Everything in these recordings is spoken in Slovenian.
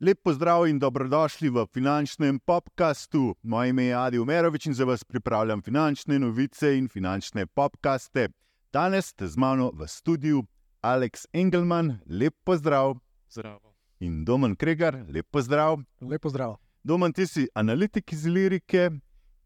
Lep pozdrav in dobrodošli v finančnem podkastu. Moje ime je Adi Umerovič in za vas pripravljam finančne novice in finančne podkaste. Danes ste z mano v studiu Aleks Engelman, lep pozdrav. Zdravo. In Domen Kregar, lep pozdrav. Lep pozdrav. Domen, ti si analitik iz Lirike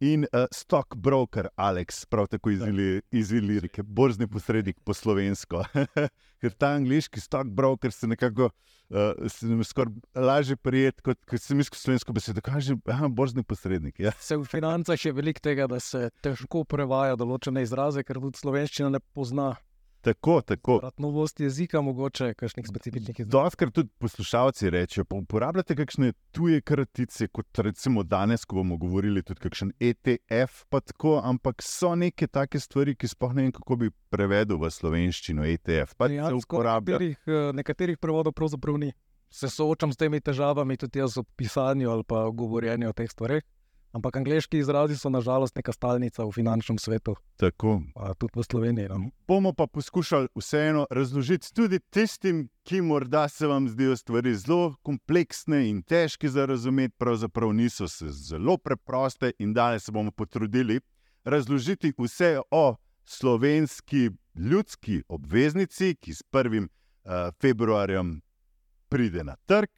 in uh, stockbroker, Aleks, prav tako iz, Ili, iz Lirike, borzni posrednik po slovensko. Ker ta angliški stockbroker se nekako uh, se nam skoraj lažje prijeti, kot, kot se mi skozi slovensko besedo kaže, aha, borzni posrednik. Ja. Se v financah je veliko tega, da se težko prevaja določene izraze, ker tudi slovenščina ne pozna. Tako, tako. Novost jezika, mogoče kakšnih specifičnih izrazov. Doskrat tudi poslušalci rečejo, pa uporabljate kakšne tuje kratice, kot recimo danes, ko bomo govorili tudi kakšen ETF, pa tako, ampak so neke take stvari, ki sploh ne vem, kako bi prevedel v slovenščino ETF. Dejansko. Nekaterih, eh, nekaterih prevodov pravzaprav ni. Se soočam s temi težavami tudi jaz v pisanju ali pa govorjenju o teh stvareh. Ampak angliški izrazi so nažalost neka stalnica v finančnem svetu, Tako. pa tudi v Sloveniji. No. Bomo pa poskušali vseeno razložiti tudi tistim, ki morda se vam zdijo stvari zelo kompleksne in težke za razumeti, pravzaprav niso se zelo preproste, in danes se bomo potrudili razložiti vse o slovenski ljudski obveznici, ki s 1. Uh, februarjem pride na trg.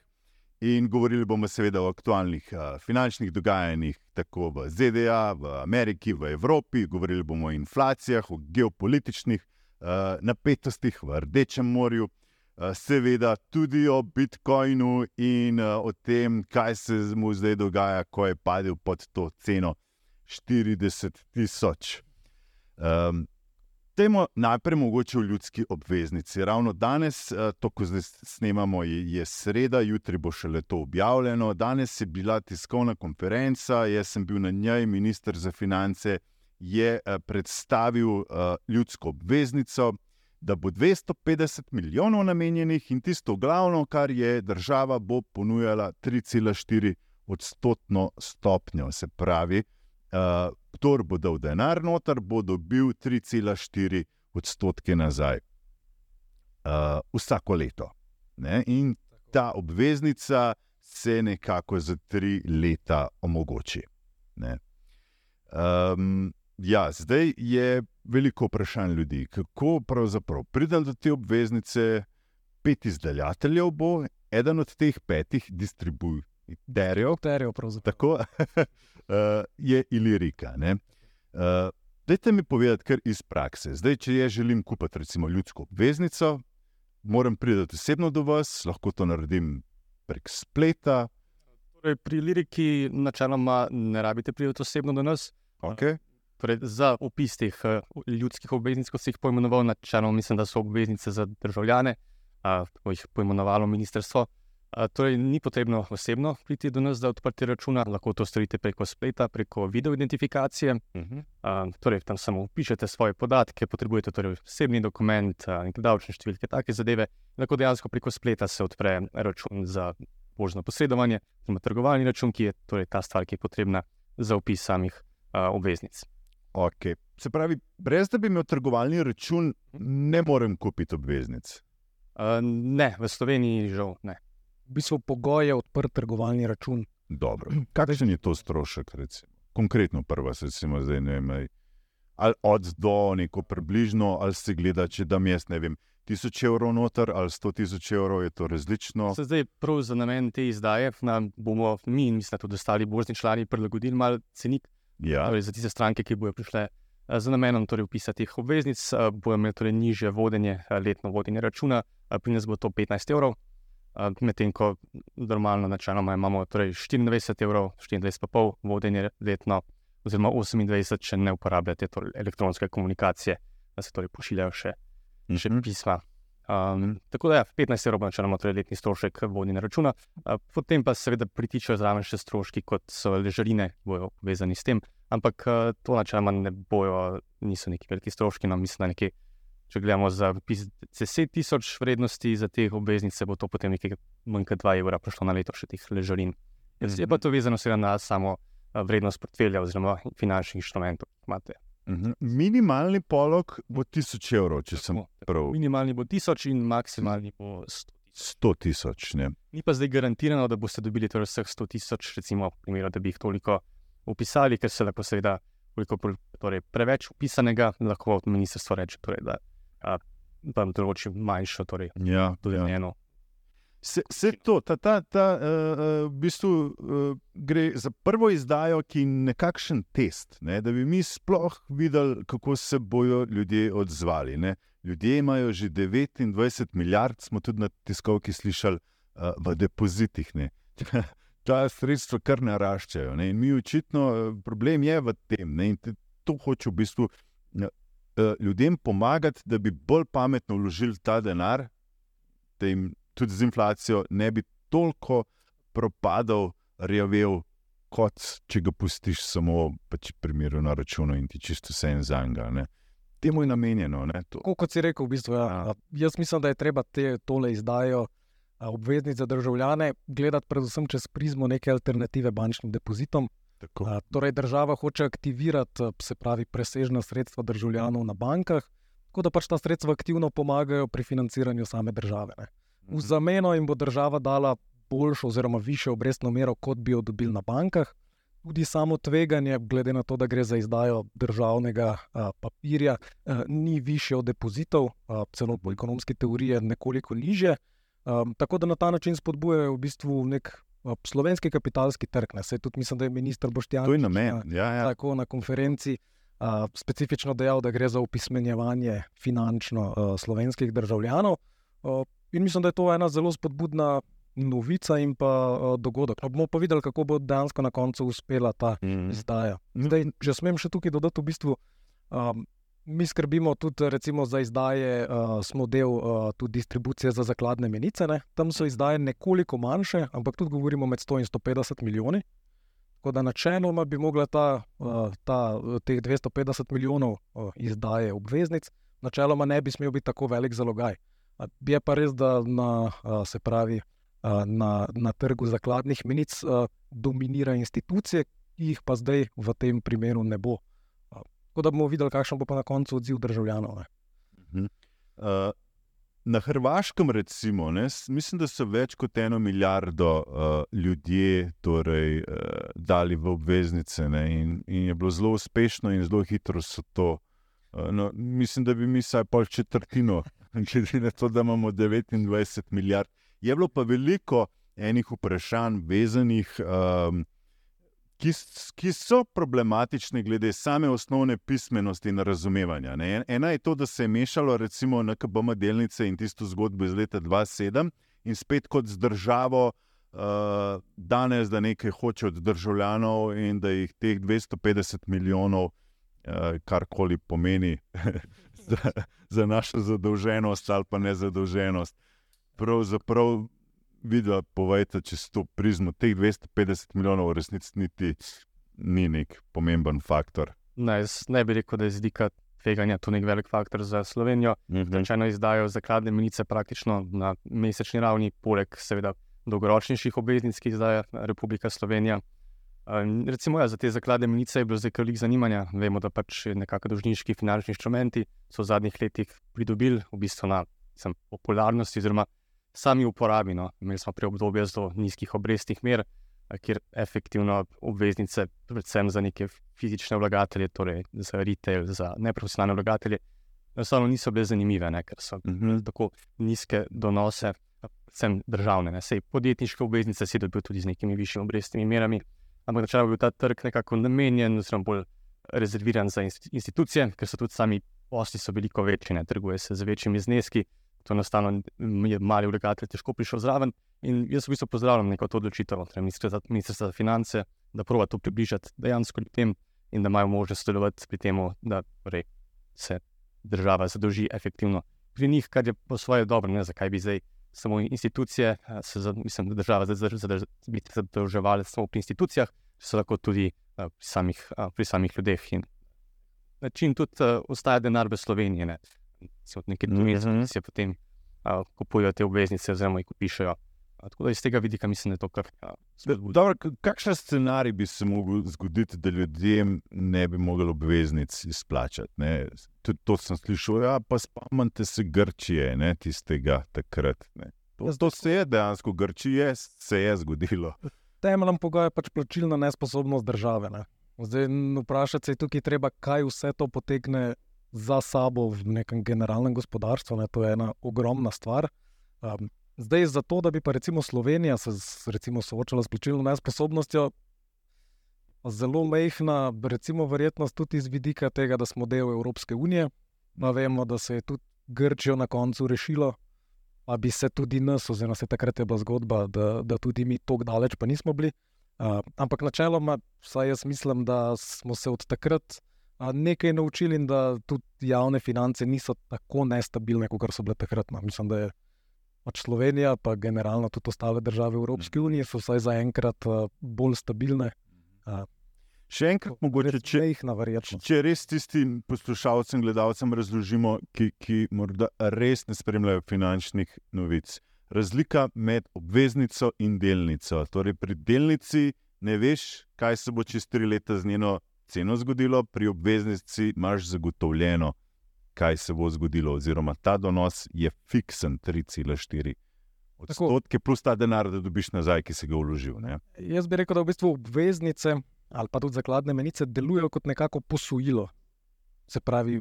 In govorili bomo seveda o aktualnih uh, finančnih dogajanjih, tako v ZDA, v Ameriki, v Evropi, govorili bomo o inflacijah, o geopolitičnih uh, napetostih v Rdečem morju, uh, seveda tudi o Bitcoinu in uh, o tem, kaj se mu zdaj dogaja, ko je padel pod to ceno 40 tisoč. Um, Temo najprej mogoče v ljudski obveznici. Ravno danes, eh, to, ko zdaj snemamo, je, sreda, jutri bo šele to objavljeno. Danes je bila tiskovna konferenca, jaz sem bil na njej, ministr za finance je eh, predstavil uh, ljudsko obveznico, da bo 250 milijonov namenjenih in tisto glavno, kar je država, bo ponujala 3,4 odstotno stopnjo. Se pravi, kdor bo dal denar noter, bo dobil 3,4 odstotke nazaj uh, vsako leto. Ne? In ta obveznica se nekako za tri leta omogoči. Ne? Um, ja, zdaj je veliko vprašanj ljudi, kako pravzaprav pridem do te obveznice. Pet izdajateljev bo, eden od teh petih distributerjev, Terjo pravzaprav. tako uh, je Ilirika. ne. Uh, dajte mi povedati, kar iz prakse. Zdaj, če jaz želim kupiti recimo ljudsko obveznico, moram priti osebno do vas, lahko to naredim prek spleta. Torej, pri liriki načeloma ne rabite priti osebno do nas. Okay. Torej, za opis teh eh, ljudskih obveznic, kot si jih poimenoval, načeloma mislim, da so obveznice za državljane, tako jih poimenovalo ministrstvo. Torej, ni potrebno osebno priti do nas za odprtje računa, lahko to storite preko spleta, preko videoidentifikacije. Uh -huh. A, Torej, tam samo upišete svoje podatke, potrebujete torej osebni dokument, neke davčne številke, take zadeve. Lahko dejansko preko spleta se odpre račun za božno posredovanje, oziroma trgovalni račun, ki je torej ta stvar, ki je potrebna za opis samih a, obveznic. Okay. Se pravi, brez da bi imel trgovalni račun, ne morem kupiti obveznic. A, Ne, v Sloveniji žal ne. V bistvu pogoj je odprt trgovalni račun. Dobro. Kakšen je to strošek? Recimo? Konkretno, prva se recimo zdaj ne vem. Ali od do neko približno, ali se gleda, če dam jaz ne vem, tisoč evrov noter ali sto tisoč evrov, je to različno. Se zdaj prav za namen te izdaje nam bomo mi in mislim, tudi ostali borzni člani prilagodili malo cenik Ja, torej za tiste stranke, ki bodo prišle eh, z namenom torej upisa teh obveznic, eh, bodo imeli torej niže vodenje, eh, letno vodenje računa, pri nas bo to 15 evrov, medtem ko normalno načeloma imamo torej 24 evrov, 24,5 vodenje letno, oziroma 28, če ne uporabljate torej elektronske komunikacije, da se torej pošiljajo še, še Mhm. pisma. Um, tako da, ja, 15 evrov načeloma torej letni strošek vodenja računa, uh, potem pa seveda pritičajo zraven še stroški, kot so ležarine, bojo povezani s tem, ampak uh, to načeloma ne bojo, niso neki veliki stroški, no mislim, da nekje, če gledamo za pis 10 tisoč vrednosti za te obveznice, bo to potem nekaj manj kot 2 evra prišlo na leto še teh ležarin. Je pa to vezano seveda na samo uh, vrednost portfelja oziroma finančnih inštrumentov, ki imate Mhm. Minimalni polog bo 1000 evrov, če sem Tako, prav. Minimalni bo 1000 in maksimalni bo 100. 100 tisoč. ne. Ni pa zdaj garantirano, da boste dobili torej vseh 100 tisoč, recimo, primeru, da bi jih toliko upisali, ker se lahko, seveda, koliko pro- torej, preveč upisanega, lahko ministrstvo reče, torej, da a, vam določi manjšo, torej, Ja, tudi ja. eno. Se, se to, ta, ta, ta uh, uh, v bistvu uh, gre za prvo izdajo, ki je nekakšen test, ne, da bi mi sploh videli, kako se bodo ljudje odzvali. Ne. Ljudje imajo že 29 milijard, smo tudi na tiskovki slišali, uh, v depozitih. Ne. Ta sredstva kar naraščajo. Ne. In mi očitno problem je v tem. Ne. In te- to hoče v bistvu ljudem pomagati, da bi bolj pametno vložili ta denar, da jim tudi z inflacijo ne bi toliko propadal, rjavel, kot če ga pustiš samo pač primeru na računu in ti čisto vse en za njega. Temu je namenjeno. Ne. Tako kot si rekel, v bistvu, ja. Ja. Ja. Jaz mislim, da je treba te tole izdajo obveznic za državljane gledati predvsem čez prizmo neke alternative bančnim depozitom. Tako. A, Torej, država hoče aktivirati, a, se pravi, presežna sredstva državljanov na bankah, tako da pač ta sredstva aktivno pomagajo pri financiranju same države. Ne. V zameno jim bo država dala boljšo oziroma višjo obrestno mero, kot bi jo dobili na bankah. Tudi samo tveganje, glede na to, da gre za izdajo državnega a, papirja, a, ni više od depozitov, a, celo po ekonomski teoriji je nekoliko niže. Um, tako da na ta način spodbujajo v bistvu nek slovenski kapitalski trg. Ne. Saj tudi mislim, da je ministr Boštjan To je namen. Ja, ja. tako na konferenci uh, specifično dejal, da gre za upismenjevanje finančno uh, slovenskih državljanov. Uh, in mislim, da je to ena zelo spodbudna novica in pa uh, dogodek. No, bomo pa videli, kako bo dejansko na koncu uspela ta Mhm. izdaja. No. Zdaj, če smem še tukaj dodati, v bistvu. Um, Mi skrbimo tudi za izdaje, uh, smo del uh, tudi distribucije za zakladne menice. Ne? Tam so izdaje nekoliko manjše, ampak tudi govorimo med 100 in 150 milijoni. Tako da načeloma bi mogla ta, uh, ta, uh, teh 250 milijonov uh, izdaje obveznic, načeloma ne bi smel biti tako velik zalogaj. A Je pa res, da na, uh, se pravi, uh, na, na trgu zakladnih menic uh, dominira institucije, ki jih pa zdaj v tem primeru ne bo. Tako da bomo videli, kakšen bo pa na koncu odziv državljanov. Uh, na Hrvaškem, recimo, ne, mislim, da so več kot eno milijardo uh, ljudje torej, uh, dali v obveznice ne, in, in je bilo zelo uspešno, in zelo hitro so to. Uh, no, mislim, da bi mi vsaj pol četrtino, glede na to, da imamo 29 milijard. Je bilo pa veliko enih vprašanj vezanih. Um, ki, ki so problematične glede same osnovne pismenosti in razumevanja. Ne. En- Ena je to, da se je mešalo recimo NKBM delnice in tisto zgodbo iz leta 2007 in spet kot z državo. Uh, danes, da nekaj hoče od državljanov, in da jih teh 250 milijonov, uh, karkoli pomeni za, za našo zadolženost ali pa nezadolženost, pravzaprav videla, povejte, čez to prizmo, teh 250 milijonov v resnici niti ni nek pomemben faktor. Ne, jaz ne bi rekel, da je z vidika tveganja to nek velik faktor za Slovenijo. Rečeno izdajo zakladne menice praktično na mesečni ravni, poleg seveda dolgoročnejših obveznic, ki jih izdaja Republika Slovenija. Um, recimo, ja, za te zakladne menice je bilo zdaj veliko zanimanja. Vemo, da pač nekako dolžniški finančni inštrumenti so v zadnjih letih pridobili v bistvu na mislim, popularnosti oziroma sami uporabi. No. Imeli smo prej obdobje zelo nizkih obrestnih mer, a kjer efektivno obveznice, predvsem za neke fizične vlagatelje, torej za retail, za neprofesionalne vlagatelje, enostavno niso bile zanimive, ne, ker so Mhm. tako nizke donose, predvsem državne. Ne. Sej podjetniške obveznice si dobil tudi z nekimi višjimi obrestnimi merami, ampak načeloma je bil ta trg nekako namenjen, oziroma bolj rezerviran za inst- institucije, ker so tudi sami posli so veliko večji, ne trguje se z večjimi zneski. To enostavno je mali vlagatelj težko prišel zraven. In jaz v bistvu pozdravljam neko to odločitev ministrstva za finance, da prova to približati dejansko ljudem in da imajo možnost sodelovati pri tem, da torej, se država zadolži efektivno pri njih, kar je po svoje dobro. Ne, zakaj bi zdaj samo institucije, a, se, mislim, da država zdaj zadrž- zadrž- biti zadolževala samo pri institucijah, se lahko tudi a, pri, samih, a, pri samih ljudeh. In način tudi a, ostaja denar v Sloveniji. So neke druge Mhm. institucije potem a, kupujejo te obveznice, oziroma jih pišejo Tako da iz tega vidika mislim, da je to kar ja. Dobro, kakšen scenarij bi se lahko zgodil, da ljudem ne bi mogli obveznic izplačati? ne? Tudi to sem slišal, ja, pa spomnite se Grčije, ne, tistega takrat. Ne. To, to se je dejansko v Grčiji je, se je zgodilo. Temeljem pogoja je pač plačilna nesposobnost države. Ne? Zdaj, vprašati se je tukaj treba, kaj vse to potegne za sabo v nekem generalnem gospodarstvu. Ne? To je ena ogromna stvar. Um, zdaj, za to, da bi pa recimo Slovenija se recimo, soočala s plačilno nesposobnostjo, zelo mehna, recimo, verjetnost tudi iz vidika tega, da smo del Evropske unije. Pa vemo, da se je tudi Grčijo na koncu rešilo, pa bi se tudi nas, oziroma se takrat je bila zgodba, da, da tudi mi tako daleč pa nismo bili. Uh, ampak načeloma, vsaj jaz mislim, da smo se od takrat nekaj naučili in da tudi javne finance niso tako nestabilne, kot so bile takrat. No. Mislim, da je pač Slovenija, pa generalno tudi ostale države Evropske unije, so vsaj zaenkrat bolj stabilne. Še enkrat, mogoče, če, naverjetno. če res tistim poslušalcem, gledalcem razložimo, ki, ki morda res ne spremljajo finančnih novic. Razlika med obveznico in delnico. Torej, pri delnici ne veš, kaj se bo čez tri leta z njeno ceno zgodilo, pri obveznici imaš zagotovljeno, kaj se bo zgodilo, oziroma ta donos je fiksen 3,4 odstotke, plus ta denar, da dobiš nazaj, ki si ga vložil. Ne? Jaz bi rekel, da v bistvu obveznice ali pa tudi zakladne menice delujejo kot nekako posojilo. Se pravi,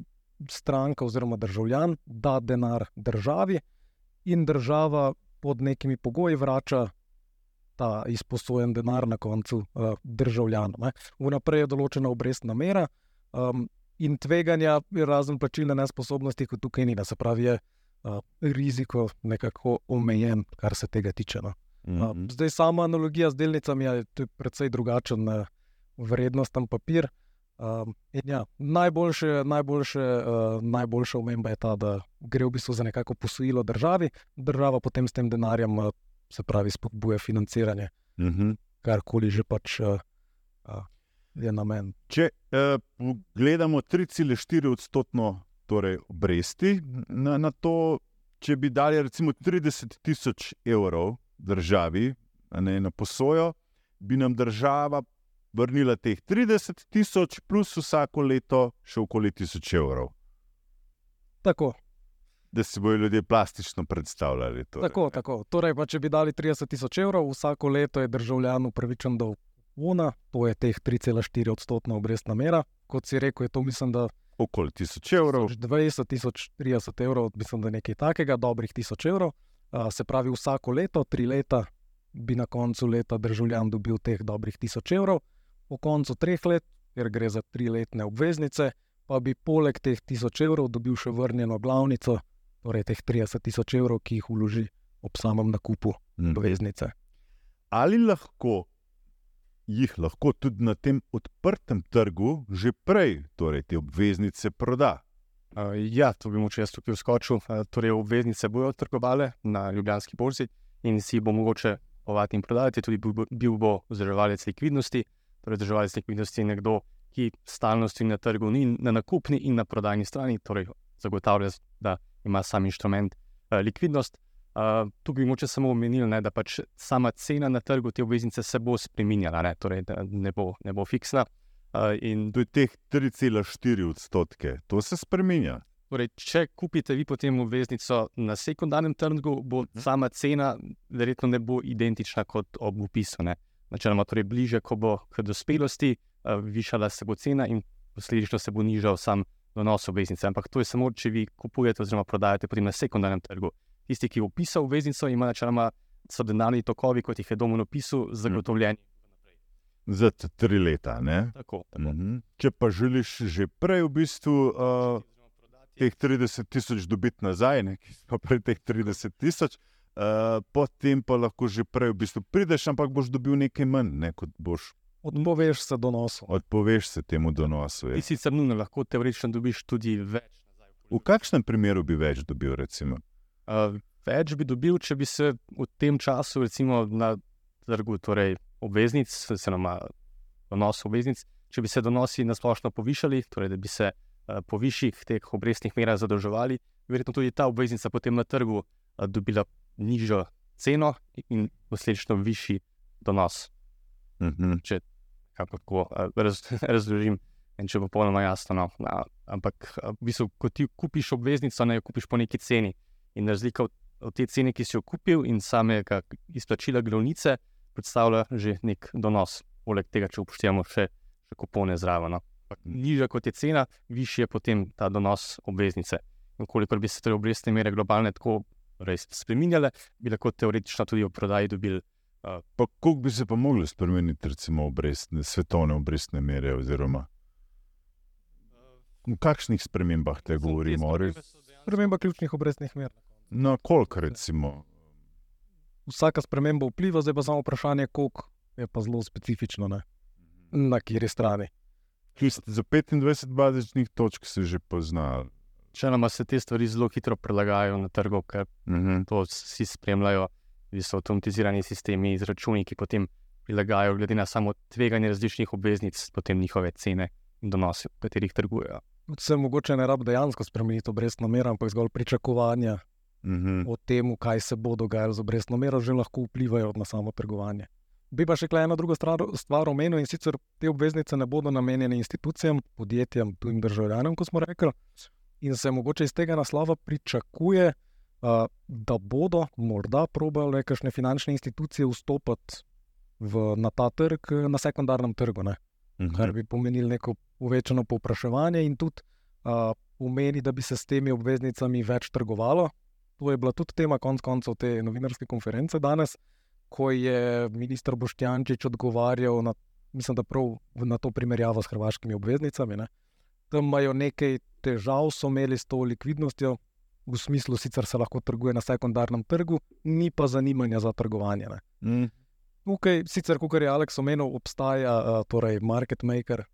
stranka oziroma državljan da denar državi in država pod nekimi pogoji vrača ta izposojen denar na koncu uh, državljanom. ne. Vnaprej je določena obrestna mera um, in tveganja, razen plačilne nesposobnosti, kot tukaj ni. ne. Se pravi, je uh, riziko nekako omejen, kar se tega tiče. No. Uh, Mhm. zdaj, sama analogija z delnicami je to je precej drugačen uh, vrednosten papir. Um, ja, najboljše, najboljše, uh, najboljša omemba je ta, da gre v bistvu za nekako posojilo državi, država potem s tem denarjem, uh, se pravi, spodbuja financiranje, Mhm. karkoli že pač uh, uh, je namen. Če uh, gledamo 3,4 odstotno torej obresti na, na to, če bi dali recimo 30 tisoč evrov državi ne, na posojo, bi nam država vrnila teh 30 tisoč, plus vsako leto še okoli tisoč evrov. Tako, Da si bojo ljudje plastično predstavljali. Torej. tako, tako. Torej, pa, če bi dali 30 tisoč evrov, vsako leto je državljan upravičen do UNA, to je teh 3,4 odstotna obrestna mera. Kot si rekel, je to mislim, da Okoli tisoč evrov. 20, 30 evrov, mislim, da je nekaj takega, dobrih 1000 evrov. Uh, se pravi, vsako leto, tri leta, bi na koncu leta državljan dobil teh dobrih 1000 evrov, po koncu treh let, ker gre za triletne obveznice, pa bi poleg teh 1000 evrov dobil še vrnjeno glavnico, torej teh 30 tisoč evrov, ki jih vloži ob samem nakupu Mhm. obveznice. ali lahko jih lahko tudi na tem odprtem trgu že prej, torej te obveznice, proda. Uh, ja, to bi moče jaz tukaj vskočil. Uh, torej, obveznice bojo trgovale na Ljubljanski borzi in si bo mogoče povati in prodajati. Tudi bil bo- bil bo vzdrževalec likvidnosti. Torej, vzdrževalec likvidnosti je nekdo, ki stalno stoji na trgu, ni na nakupni in na prodajni strani, torej zagotavlja, da ima sam inštrument uh, likvidnost. Uh, tu bi moče samo omenili, ne, da pač sama cena na trgu te obveznice se bo spremenjala, ne, torej, ne bo, ne bo fiksna. Uh, in je teh 3,4 odstotke, to se spremenja. Torej, če kupite vi potem obveznico na sekundarnem trgu, bo sama cena verjetno ne bo identična kot ob upisu. Ne. Načeloma, torej bliže, ko bo k dospelosti, uh, višala se bo cena in posledično se bo nižal sam donos obveznice. Ampak to je samo, če vi kupujete oziroma prodajate potem na sekundarnem trgu. Tisti, ki je upisal obveznico, ima načeloma so denarni tokovi, kot jih je domen opisu, zagotovljeni. Za t- tri leta. ne? Tako, Mhm. Če pa želiš že prej v bistvu uh, teh 30 tisoč dobiti nazaj, ne, so prej teh 30 tisoč, uh, potem pa lahko že prej v bistvu prideš, ampak boš dobil nekaj manj, ne, kot boš Odpoveš se donosu. odpoveš se temu donosu. Ti Je. sicer nujno lahko teoretično dobiš tudi več. V kakšnem primeru bi več dobil? Recimo? Uh, več bi dobil, če bi se v tem času, recimo na trgu torej obveznic, se nama donos obveznic, če bi se donosi na splošno povišali, torej da bi se uh, po višjih teh obrestnih merah zadolževali, verjetno tudi ta obveznica potem na trgu uh, dobila nižjo ceno in posledično višji donos. Mhm. Kako eh, raz, razložim, in če bo popolnoma jasno. No. A, ampak v bistvu, ko ti kupiš obveznico, ne jo kupiš po neki ceni. In razlika od, te cene, ki si jo kupil, in samega izplačila glavnice, predstavlja že nek donos. Poleg tega, če upoštevamo še, še kupone zraven. No. Nižja kot je cena, višji je potem ta donos obveznice. In kolikor bi se torej obrestne mere globalne tako res spremenjale, bi lahko teoretično tudi v prodaji dobili. Pa koliko bi se pa mogli spremeniti, recimo, obrestne, svetovne obrestne mere? Oziroma, v kakšnih spremembah te govorimo? Sprememba ključnih obrestnih mer. na koliko, recimo? Vsaka sprememba vpliva, zdaj pa samo vprašanje, koliko je pa zelo specifično, ne? na kateri strani. Čisto Za 25 bazičnih točk se že pozna. Če nama se te stvari zelo hitro prilagajajo na trgu, ker Mhm. to vsi spremljajo, so avtomatizirani sistemi, izračuni, ki potem prilagajajo, glede na samo tveganje različnih obveznic, potem njihove cene in donose, v katerih trgujejo. Se mogoče ne rabi dejansko spremeniti obrestno mero, ampak zgolj pričakovanja Mhm. o tem, kaj se bo dogajalo z obrestno mero, že lahko vplivajo na samo trgovanje. Bi pa še kaj eno drugo stvar, stvar omenil in sicer te obveznice ne bodo namenjene institucijam, podjetjem, tujim državljanom, kot smo rekli. In se mogoče iz tega naslova pričakuje, da bodo morda probale kakšne finančne institucije vstopiti v, na ta trg, na sekundarnem trgu. Ne? Mhm. kar bi pomenilo neko povečano povpraševanje in tudi pomeni, da bi se s temi obveznicami več trgovalo. To je bila tudi tema konc koncev te novinarske konference danes, ko je ministr Boštjančič odgovarjal na, mislim, da prav na to primerjavo s hrvaškimi obveznicami. Ne. Tam imajo nekaj težav, so imeli s to likvidnostjo, v smislu sicer se lahko trguje na sekundarnem trgu, ni pa zanimanja za trgovanje. Ne. Mhm. Tukaj, sicer, kot je Aleks omenil, obstaja uh, torej market maker,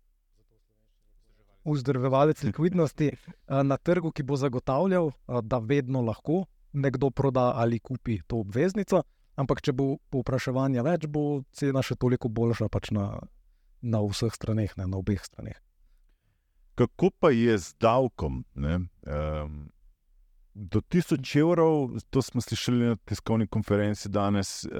vzdrževalec likvidnosti uh, na trgu, ki bo zagotavljal, uh, da vedno lahko nekdo proda ali kupi to obveznico. Ampak, če bo povpraševanja več, bo cena še toliko boljša pač na, na vseh straneh, ne, na obeh straneh. Kako pa je z davkom? ne? Um, do 1000 evrov, to smo slišali na tiskovni konferenci danes, uh,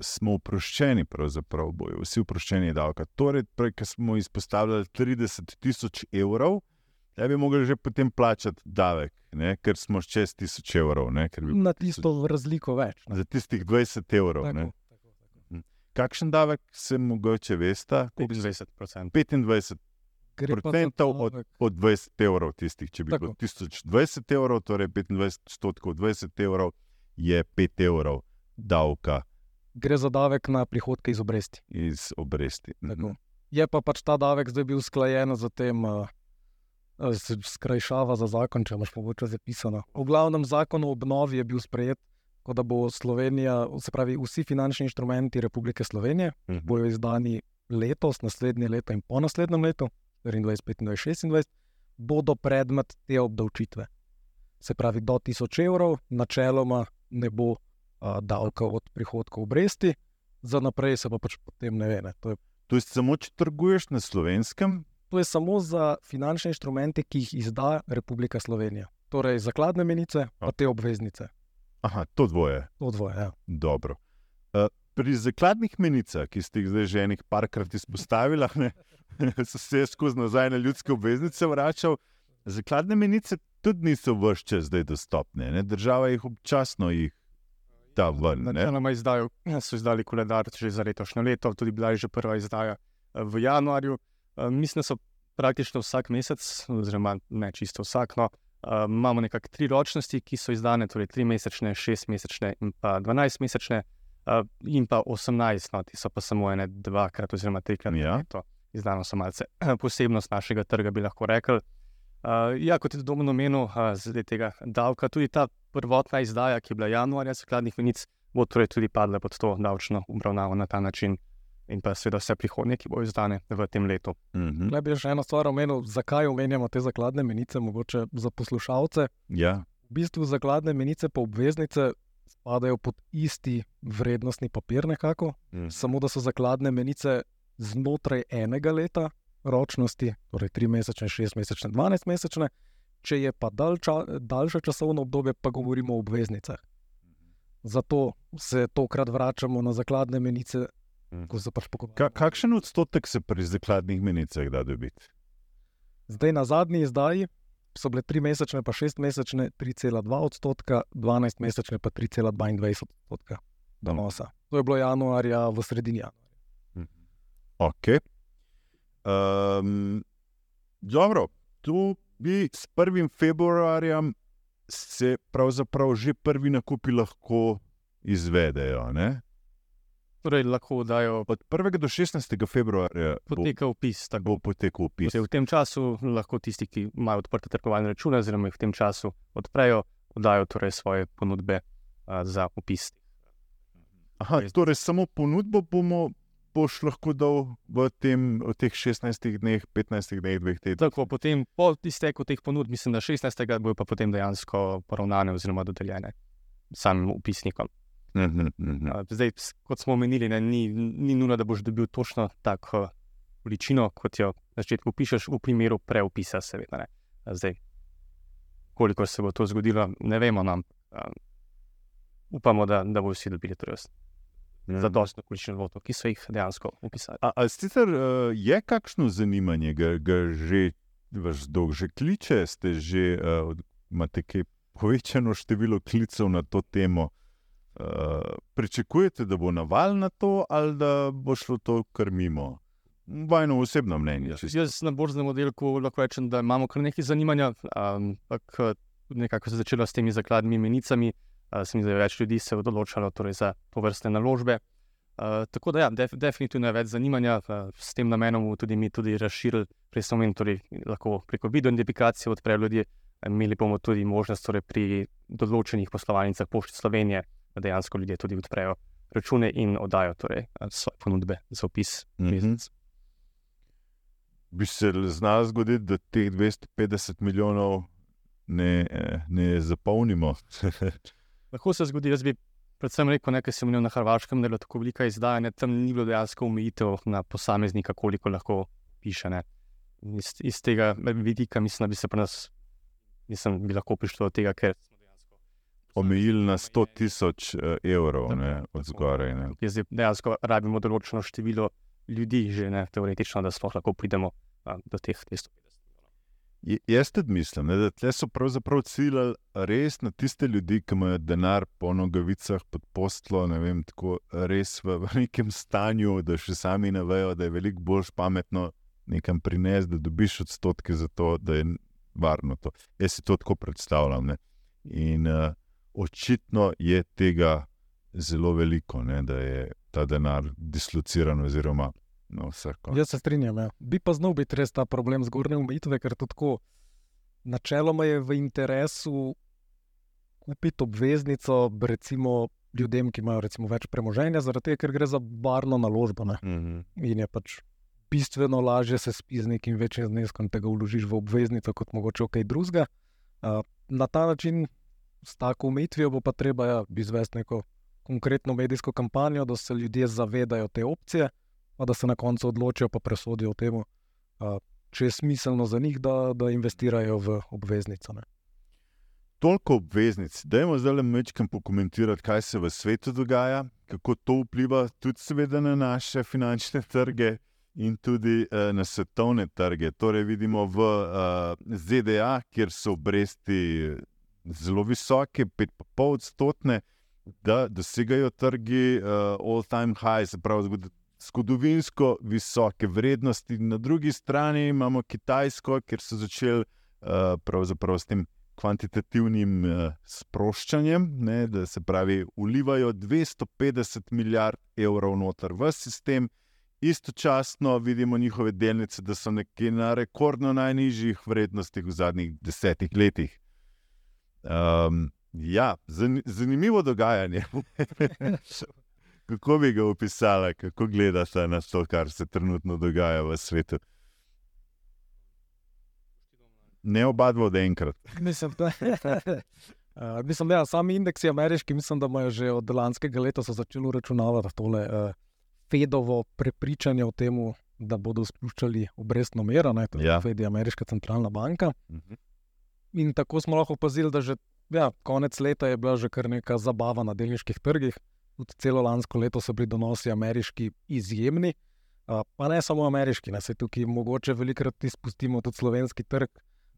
smo oproščeni, pravzaprav bojo vsi oproščeni davka. Torej, prej, ko smo izpostavljali 30 tisoč evrov, da bi mogli že potem plačati davek, ne? ker smo čez 1000 evrov. Ne? Bi Na tisto razliko več. ne. Za tistih 20 evrov. Tako, tako, tako. Kakšen davek se mogoče veste? 25%. 25 Gre pa za procentov od, od 20 evrov, tistih, če bi Tako. bilo 1020 evrov, torej 25 odstotkov 20 evrov, je 5 evrov davka Gre za davek na prihodke iz obresti. iz obresti. Tako. Je pa pač ta davek zdaj bil usklajen z tem, uh, skrajšava za zakon, če imaš mogoče zapisano. V glavnem zakon o obnovi je bil sprejet, ko da bo Slovenija, se pravi, vsi finančni inštrumenti Republike Slovenije Mhm. bodo izdani letos, naslednje leto in po naslednjem letu, 24, 25, 26, bodo predmet te obdavčitve. Se pravi, do 1000 evrov, načeloma ne bo uh, davka od prihodkov obresti, za naprej se pa pač potem ne ve. Ne. To je To je samo, če trguješ na slovenskem, To je samo za finančne inštrumente, ki jih izda Republika Slovenija. Torej, zakladne menice, pa te obveznice. aha, to dvoje, To dvoje. Ja. dobro. Uh, pri zakladnih menicah, ki ste jih zdaj že enih parkrat izpostavili, ne, so se skozi nazaj na ljudske obveznice vračal. Zakladne menice tudi niso čas zdaj dostopne, ne? država jih občasno jih da ven. Načeloma izdajo, so izdali koledar že za letošnje leto, tudi bila je že prva izdaja eh, v januarju. Eh, Mislim, da so praktično vsak mesec, oziroma ne čisto vsak, no, eh, imamo nekako tri ročnosti, ki so izdane, torej tri mesečne, šest mesečne in pa dvanajst mesečne, in pa osemnajst, no, ti so pa samo ene, dvakrat oziroma trikrat na Ja. leto. Izdano so malce posebnost našega trga, bi lahko rekli. Uh, ja, kot je domno omenil, uh, zdaj tega davka, tudi ta prvotna izdaja, ki je bila januarja, skladnih menic, bo torej tudi padla pod to davčno obravnavo na ta način, in pa seveda vse prihodnje, ki bodo izdane v tem letu. Mhm. Le bi še eno stvar omenil, zakaj omenjamo te zakladne menice, mogoče za poslušalce. Ja. V bistvu zakladne menice pa obveznice spadajo pod isti vrednostni papir, nekako, Mhm. samo da so zakladne menice znotraj enega leta ročnosti, torej 3 mesečne, 6 mesečne, 12 mesečne. Če je pa dalj ča, daljše časovno obdobje, pa govorimo o obveznicah. zato se tokrat vračamo na zakladne menice, Mhm. se pač. Ka, kakšen odstotek se pri zakladnih menicah da dobiti? Zdaj na zadnji izdaji so bile 3 mesečne, pa 6 mesečne 3,2 odstotka, 12 mesečne pa 3,22 odstotka donosa. To je bilo januarja, v sredini januarja. Ok. Um, dobro, tu bi s 1. februarjem se pravzaprav že prvi nakupi lahko izvedejo. Ne? Torej, lahko dajo Od 1. do 16. februarja bo, poteka upis. Tako. bo potekel upis. Torej, v tem času lahko tisti, ki imajo odprte trgovalne račune, oziroma jih v tem času odprejo, podajo torej svoje ponudbe za upis. Aha, torej, samo ponudbo bomo boš lahko dal v, tem, v teh 16 dneh, 15 dneh, dveh tednih. Tako, potem, po izteku teh ponudb, mislim, da 16. bojo pa potem dejansko poravnane oziroma dodeljene samim upisnikom. Mhm, mhm. A, Zdaj, kot smo omenili, ne, ni, ni nujno, da boš dobil točno tako količino, kot jo na začetku pišeš, v primeru preupisa, seveda. Ne. Zdaj, koliko se bo to zgodilo, ne vemo nam. A, Upamo, da, da bodo vsi dobili torej, zadostno količino votov, ki so jih dejansko upisali. A, a sicer uh, je kakšno zanimanje, ga, ga že vaš dolg že kliče, ste že uh, imate kaj povečano število klicev na to temo. Uh, pričakujete, da bo naval na to, ali da bo šlo to kar mimo? Vajno osebno mnenje. čisto. Jaz na borznem oddelku lahko rečem, da imamo kar nekaj zanimanja, ampak tudi nekako se je začelo s temi zakladnimi menicami. Uh, se mi zdi, da več ljudi se je odločalo torej, za to vrste naložbe. Uh, tako da, ja, def, definitivno je več zanimanja, uh, s tem namenom tudi mi tudi razširili, prej smo omenili, torej, lahko preko video identifikacije odprejo ljudje. Imeli bomo tudi možnost torej, pri določenih poslovalnicah Pošte Slovenije, da dejansko ljudje tudi odprejo račune in oddajo torej, eh, svoje ponudbe za opis. Mhm. mesec. Bi se znalo zgoditi, da teh 250 milijonov ne, eh, ne zapolnimo. Lahko se zgodi, jaz bi predvsem rekel, nekaj sem imel na Hrvaškem, da je tako velika izdajanja, tam ni bilo dejansko omejitev na posameznika, koliko lahko piše. Ne. Iz, iz tega vidika mislim, da bi se pri nas, mislim, bi lahko prišlo do tega, ker Omejili na 100 tisoč eh, evrov ne, od zgoraj. Ne. Zdaj dejansko rabimo določeno število ljudi, že ne, teoretično, da sploh lahko pridemo a, do teh 250 milijonov. Je- Jaz tudi mislim, ne, da tle so pravzaprav ciljali res na tiste ljudi, ki imajo denar po nogavicah pod postlo, ne vem, tako res v, v nekem stanju, da še sami ne vejo, da je veliko bolj pametno nekam prinesti, da dobiš odstotke za to, da je varno to. Jaz si to tako predstavljam. Ne. In uh, očitno je tega zelo veliko, ne, da je ta denar dislociran oziroma no, vsako. Jaz se strinjam. Ja. Bi pa znal biti res ta problem zgornje omejitve, ker to tako načeloma je v interesu kupiti obveznico, recimo ljudem, ki imajo recimo, več premoženja, zaradi tega, ker gre za varno naložbo. Ne? Mhm. In je pač bistveno lažje se spiti z nekim večjim zneskom, da ga vložiš v obveznico, kot mogoče v kaj drugega. Uh, na ta način, s tako omejitvijo, bo pa treba ja, izvesti neko konkretno medijsko kampanjo, da se ljudje zavedajo te opcije, pa da se na koncu odločijo, pa presodijo o tem, če je smiselno za njih, da, da investirajo v obveznico. Ne. Toliko obveznic. Dajmo zdaj le mečkam pokomentirati, kaj se v svetu dogaja, kako to vpliva tudi seveda na naše finančne trge in tudi uh, na svetovne trge. Torej vidimo v uh, ZDA, kjer so obresti zelo visoke, 5,5 odstotne, da dosegajo trgi uh, all-time high, se pravi zgodovinsko visoke vrednosti. Na drugi strani imamo Kitajsko, kjer so začeli uh, s tem kvantitativnim uh, sproščanjem, ne, da se pravi, ulivajo 250 milijard evrov noter v sistem. Istočasno vidimo njihove delnice, da so nekje na rekordno najnižjih vrednostih v zadnjih desetih letih. Um, ja, zani zanimivo dogajanje. kako bi ga opisala, kako gledate na to, kar se trenutno dogaja v svetu? Ne oba dva od enkrat. Mislim, da, uh, mislim, da ja, sami indeksi ameriški, mislim, da imajo že od lanskega leta začeli računavati tole uh, Fedovo prepričanje o tem, da bodo spuščali obrestno mero, ne, to je Ja. Fed, ameriška centralna banka. Mhm. In tako smo lahko opazili, da že ja, konec leta je bila že kar neka zabava na delniških trgih. Tudi celo lansko leto so bili donosi ameriški izjemni, uh, pa ne samo ameriški, ne se tukaj mogoče velikokrat izpustimo tudi slovenski trg.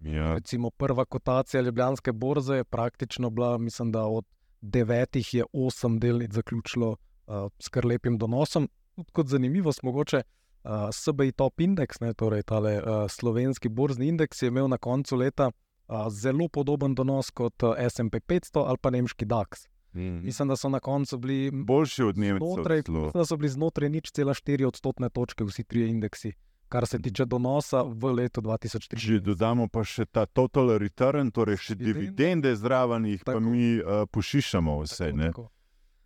Ja. Recimo prva kotacija Ljubljanske borze je praktično bila, mislim, da od devetih je osem delnic zaključilo uh, s kar lepim donosom. Tudi kot zanimivost, mogoče uh, SBI Top Index, ne, torej tale uh, slovenski borzni indeks, je imel na koncu leta uh, zelo podoben donos kot uh, SP 500 ali pa nemški DAX. Mhm. Mislim, da so na koncu bili Boljši od Nemcev. znotraj, mislim, da so bili znotraj nič cela 4 odstotne točke, vsi trije indeksi, kar se tiče donosa v letu Če 2030. dodamo pa še ta total return, torej še Dividende. zraven, jih pa Tako. mi uh, pošišamo vse. Ne?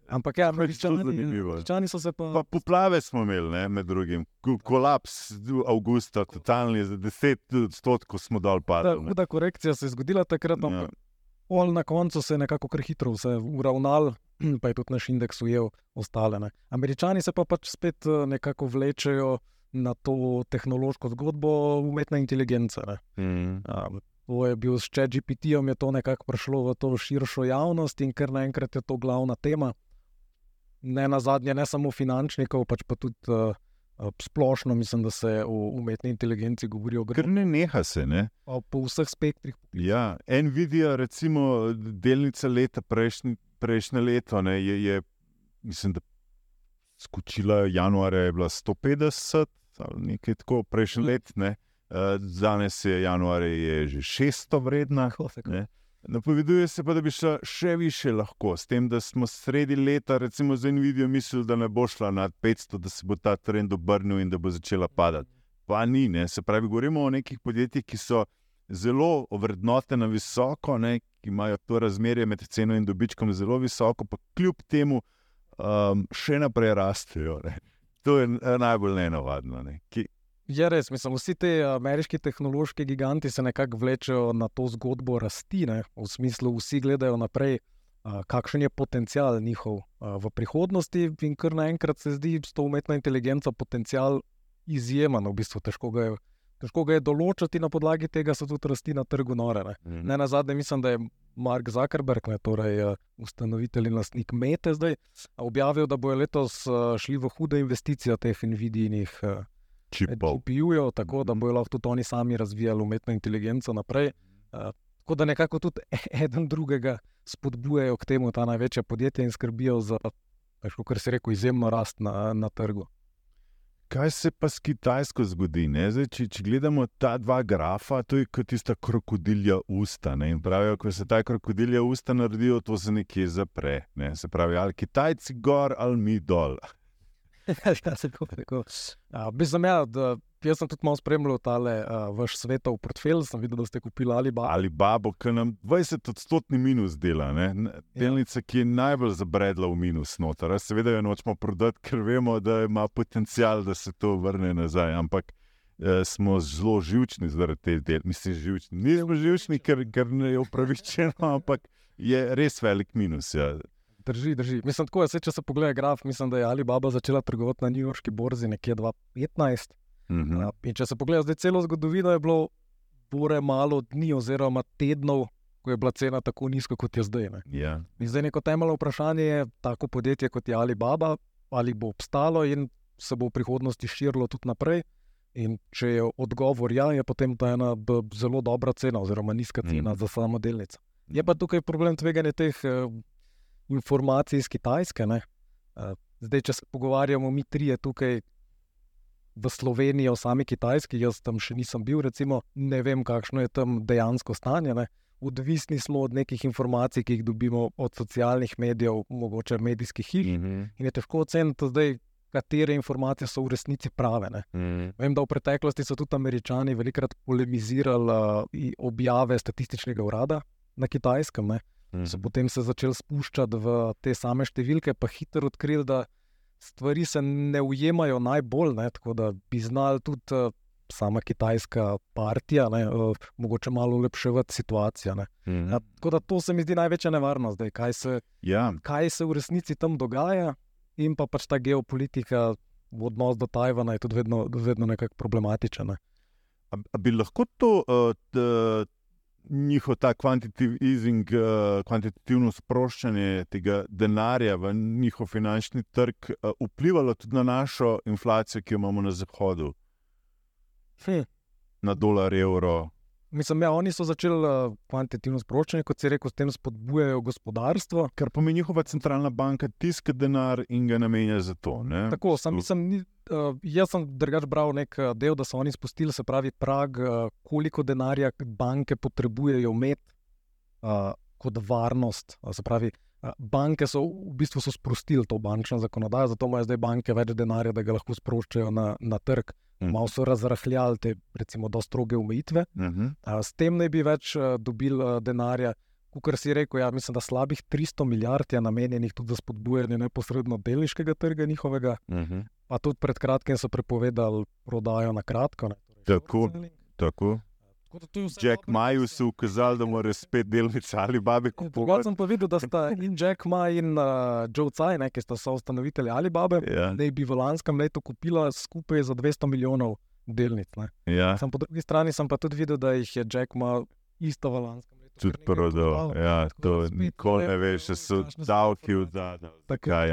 Ampak ja, američani, so se pa. Pa poplave smo imeli, ne, med drugim. Ko- Kolaps avgusta, totalni, za 10 odstotkov smo Ta padli. ne. huda korekcija se je zgodila takrat, Ja. Pol na koncu se je nekako kar hitro vse uravnal, pa je tudi naš indeks ujel ostale. Ne. Američani se pa pač spet eh, nekako vlečejo na to tehnološko zgodbo umetne inteligence. Ne. Mm. Um, to je bil s ChatGPT-jem, je to nekako prišlo v to širšo javnost in kar naenkrat je to glavna tema. Ne na zadnje, ne samo finančnikov, pač pa tudi uh, splošno, mislim, da se o umetni inteligenci govori Ker ogromno ne neha se. Ne? po, vseh spektrih. Ja, Nvidia, recimo, delnica leta prejšnje, prejšnje leto, ne, je, je, mislim, da skočila januarja, je bila 150 ali nekaj tako, prejšnji let, ne. Uh, danes je januar, je že 600 vredna. Tako, tako. Ne. Napoveduje se pa, da bi šla še više lahko, s tem, da smo sredi leta, recimo za Nvidijo, mislili, da ne bo šla nad 500, da se bo ta trend obrnil in da bo začela padati. Pa ni, ne. se pravi, govorimo o nekih podjetjih, ki so zelo ovrednotena visoko, ne, ki imajo to razmerje med ceno in dobičkom zelo visoko, pa kljub temu um, še naprej rastejo. Ne. To je najbolj nenavadno. Ne. Ki, Je res, mislim, vsi ti ameriški tehnološki giganti se nekako vlečejo na to zgodbo rasti, ne? v smislu, vsi gledajo naprej, a, kakšen je potencial njihov a, v prihodnosti, in kar naenkrat se zdi s to umetno inteligenco potencial izjemen, v bistvu težko ga je. Težko ga je določiti, na podlagi tega so tudi rasti na trgu nore. Ne, ne na zadnje, mislim, da je Mark Zuckerberg, ne, torej eh, ustanovitelj in lastnik Mete, zdaj objavil, da bojo letos eh, šli v hude investicije teh Nvidijinih eh, čipov. GPU-jev, tako da bodo lahko tudi oni sami razvijali umetno inteligenco naprej. Uh, tako da nekako tudi eden drugega spodbujajo k temu, ta največja podjetja in skrbijo za, kot se reče, izjemno rast na, na trgu. Kaj se pa s Kitajsko zgodi? Zdaj, če, če gledamo ta dva grafa, to je kot tista krokodilja usta. Ne? In pravijo, ko se ta krokodilja usta naredijo, to se nekje zapre. Ne? Se pravi, ali Kitajci gor ali mi dol. Ja, tako, tako. Uh, Mislim, ja, da, jaz sem tudi malo spremljal tale uh, vaš svetov portfelj, sem videl, da ste kupili Alibaba. Ali babo, ki nam 20-odstotni minus dela. Ne? Delnica, ki je najbolj zabredla v minus noter. A Seveda jo nočemo prodati, ker vemo, da ima potencial, da se to vrne nazaj. Ampak eh, smo zelo živčni zaradi te del. Mislim, živčni. Nismo živčni, ker, ker ne je upravičeno, ampak je res velik minus. Ja. Drži, drži. Mislim, tako je, saj, če se pogleda graf, mislim, da je Alibaba začela trgovati na newyorški borzi nekje 2015. Mhm. Ja, In če se pogleda zdaj celo zgodovino, je bilo bore malo dni oziroma tednov, ko je bila cena tako nizka, kot je zdaj. Ne. Ja. In zdaj neko temeljno vprašanje je, tako podjetje kot je Alibaba, ali bo obstalo in se bo v prihodnosti širilo tudi naprej. In če je odgovor ja, je potem to ena zelo dobra cena, oziroma nizka cena Mhm. za samo delnico. Je pa tukaj problem tveganja teh eh, informacij iz Kitajske. ne. Eh, Zdaj, če se pogovarjamo, mi trije tukaj v Sloveniji o sami Kitajski, jaz tam še nisem bil, recimo, ne vem, kakšno je tam dejansko stanje. Ne. Odvisni smo od nekih informacij, ki jih dobimo od socialnih medijev, mogoče medijskih hiš. Mhm. In je težko oceniti, zdaj, katere informacije so v resnici prave. Ne. Mhm. Vem, da v preteklosti so tudi američani velikrat polemizirali uh, objave statističnega urada na kitajskem. Ne. So Mhm. potem se začeli spuščati v te same številke, pa hitro odkrili, da stvari se ne ujemajo najbolj, ne, tako da bi znali tudi uh, sama kitajska partija, ne, uh, mogoče malo ulepševati situacijo. Ne. Mhm. Ja, tako da to se mi zdi največja nevarnost, zdaj, kaj, se, Ja, kaj se v resnici tam dogaja, in pa pač ta geopolitika. Odnos do Tajvana je tudi vedno, vedno nekako problematičen. Ne. A, a bi lahko to uh, njihov ta kvantitativ easing, uh, kvantitativno sproščanje tega denarja v njihov finančni trg uh, vplivalo tudi na našo inflacijo, ki jo imamo na zahodu, Hm. na dolar, evro. Mislim, ja, oni so začeli uh, kvantitativno sproščanje, kot si rekel, s tem spodbujajo gospodarstvo. Kar pomeni, njihova centralna banka tiska denar in ga namenja za to. Ne? Tako, sam, mislim, ni, uh, jaz sem drugač bral nek uh, del, da so oni spustili, se pravi, prag, uh, koliko denarja banke potrebujejo imeti uh, kot varnost. Uh, se pravi, uh, banke so v bistvu so sprostili to bančno zakonodajo, zato imajo zdaj banke več denarja, da ga lahko sproščajo na, na trg. Mhm. Malo so razrahljali te, recimo, dosti stroge omejitve. Uh -huh. A, S tem naj bi več dobili denarja. Kar si rekel, ja, mislim, da slabih 300 milijard je namenjenih tudi za spodbujanje neposredno delniškega trga njihovega. Uh -huh. Pa tudi pred kratkim so prepovedali prodajo na kratko. Ne, torej Tako. Tako. Jack Maju so ukazali, da mora spet delnice ali babe Drugače kupovati. sem pa videl, da sta in Jack Ma in uh, Joe Tsai, ne, ki sta soustanovitelji Alibabe, Ja, da bi v lanskem letu kupila skupaj za 200 milijonov delnic. Ne. ja. Sam po drugi strani sem pa tudi videl, da jih je Jack Ma isto v lanskem letu tudi prodal. Ja, to nikoli ne veš, če so davki v zadnjem.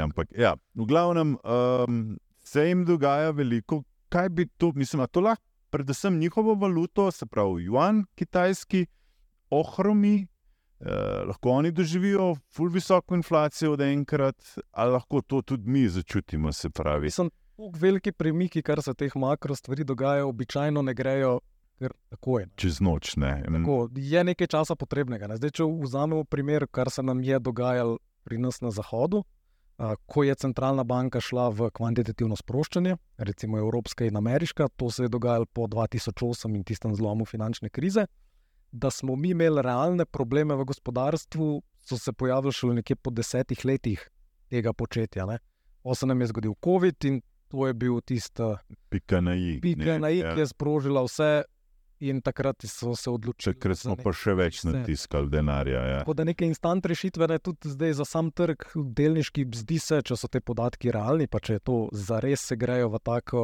Ampak, ja, v glavnem um, se jim dogaja veliko. Kaj bi to, mislim, to lahko, predvsem njihovo valuto, se pravi, juan, kitajski, ohromi, eh, lahko oni doživijo ful visoko inflacijo od enkrat, ali lahko to tudi mi začutimo, se pravi. Mislim, tako veliki premiki, kar se teh makro stvari dogaja, običajno ne grejo kar takoj. ne. Čez noč ne. Tako, je nekaj časa potrebnega. Ne. Zdaj, če vzamemo primer, kar se nam je dogajalo pri nas na Zahodu, ko je centralna banka šla v kvantitativno sproščanje, recimo evropska in ameriška, to se je dogajalo po 2008 in tistem zlomu finančne krize. Da smo mi imeli realne probleme v gospodarstvu, so se pojavili šele nekje po desetih letih tega početja. Ne. O se nam je zgodil COVID in to je bil tisti Pika na i. pika ne, na i, ja. ki je sprožila vse, in takrat so se odločili. Takrat smo pa še več natiskali denarja. Ja. Tako da neke instant rešitve, ne, tudi zdaj za sam trg, delniški, zdi se, če so te podatki realni, pa če je to zares se grejo v tako,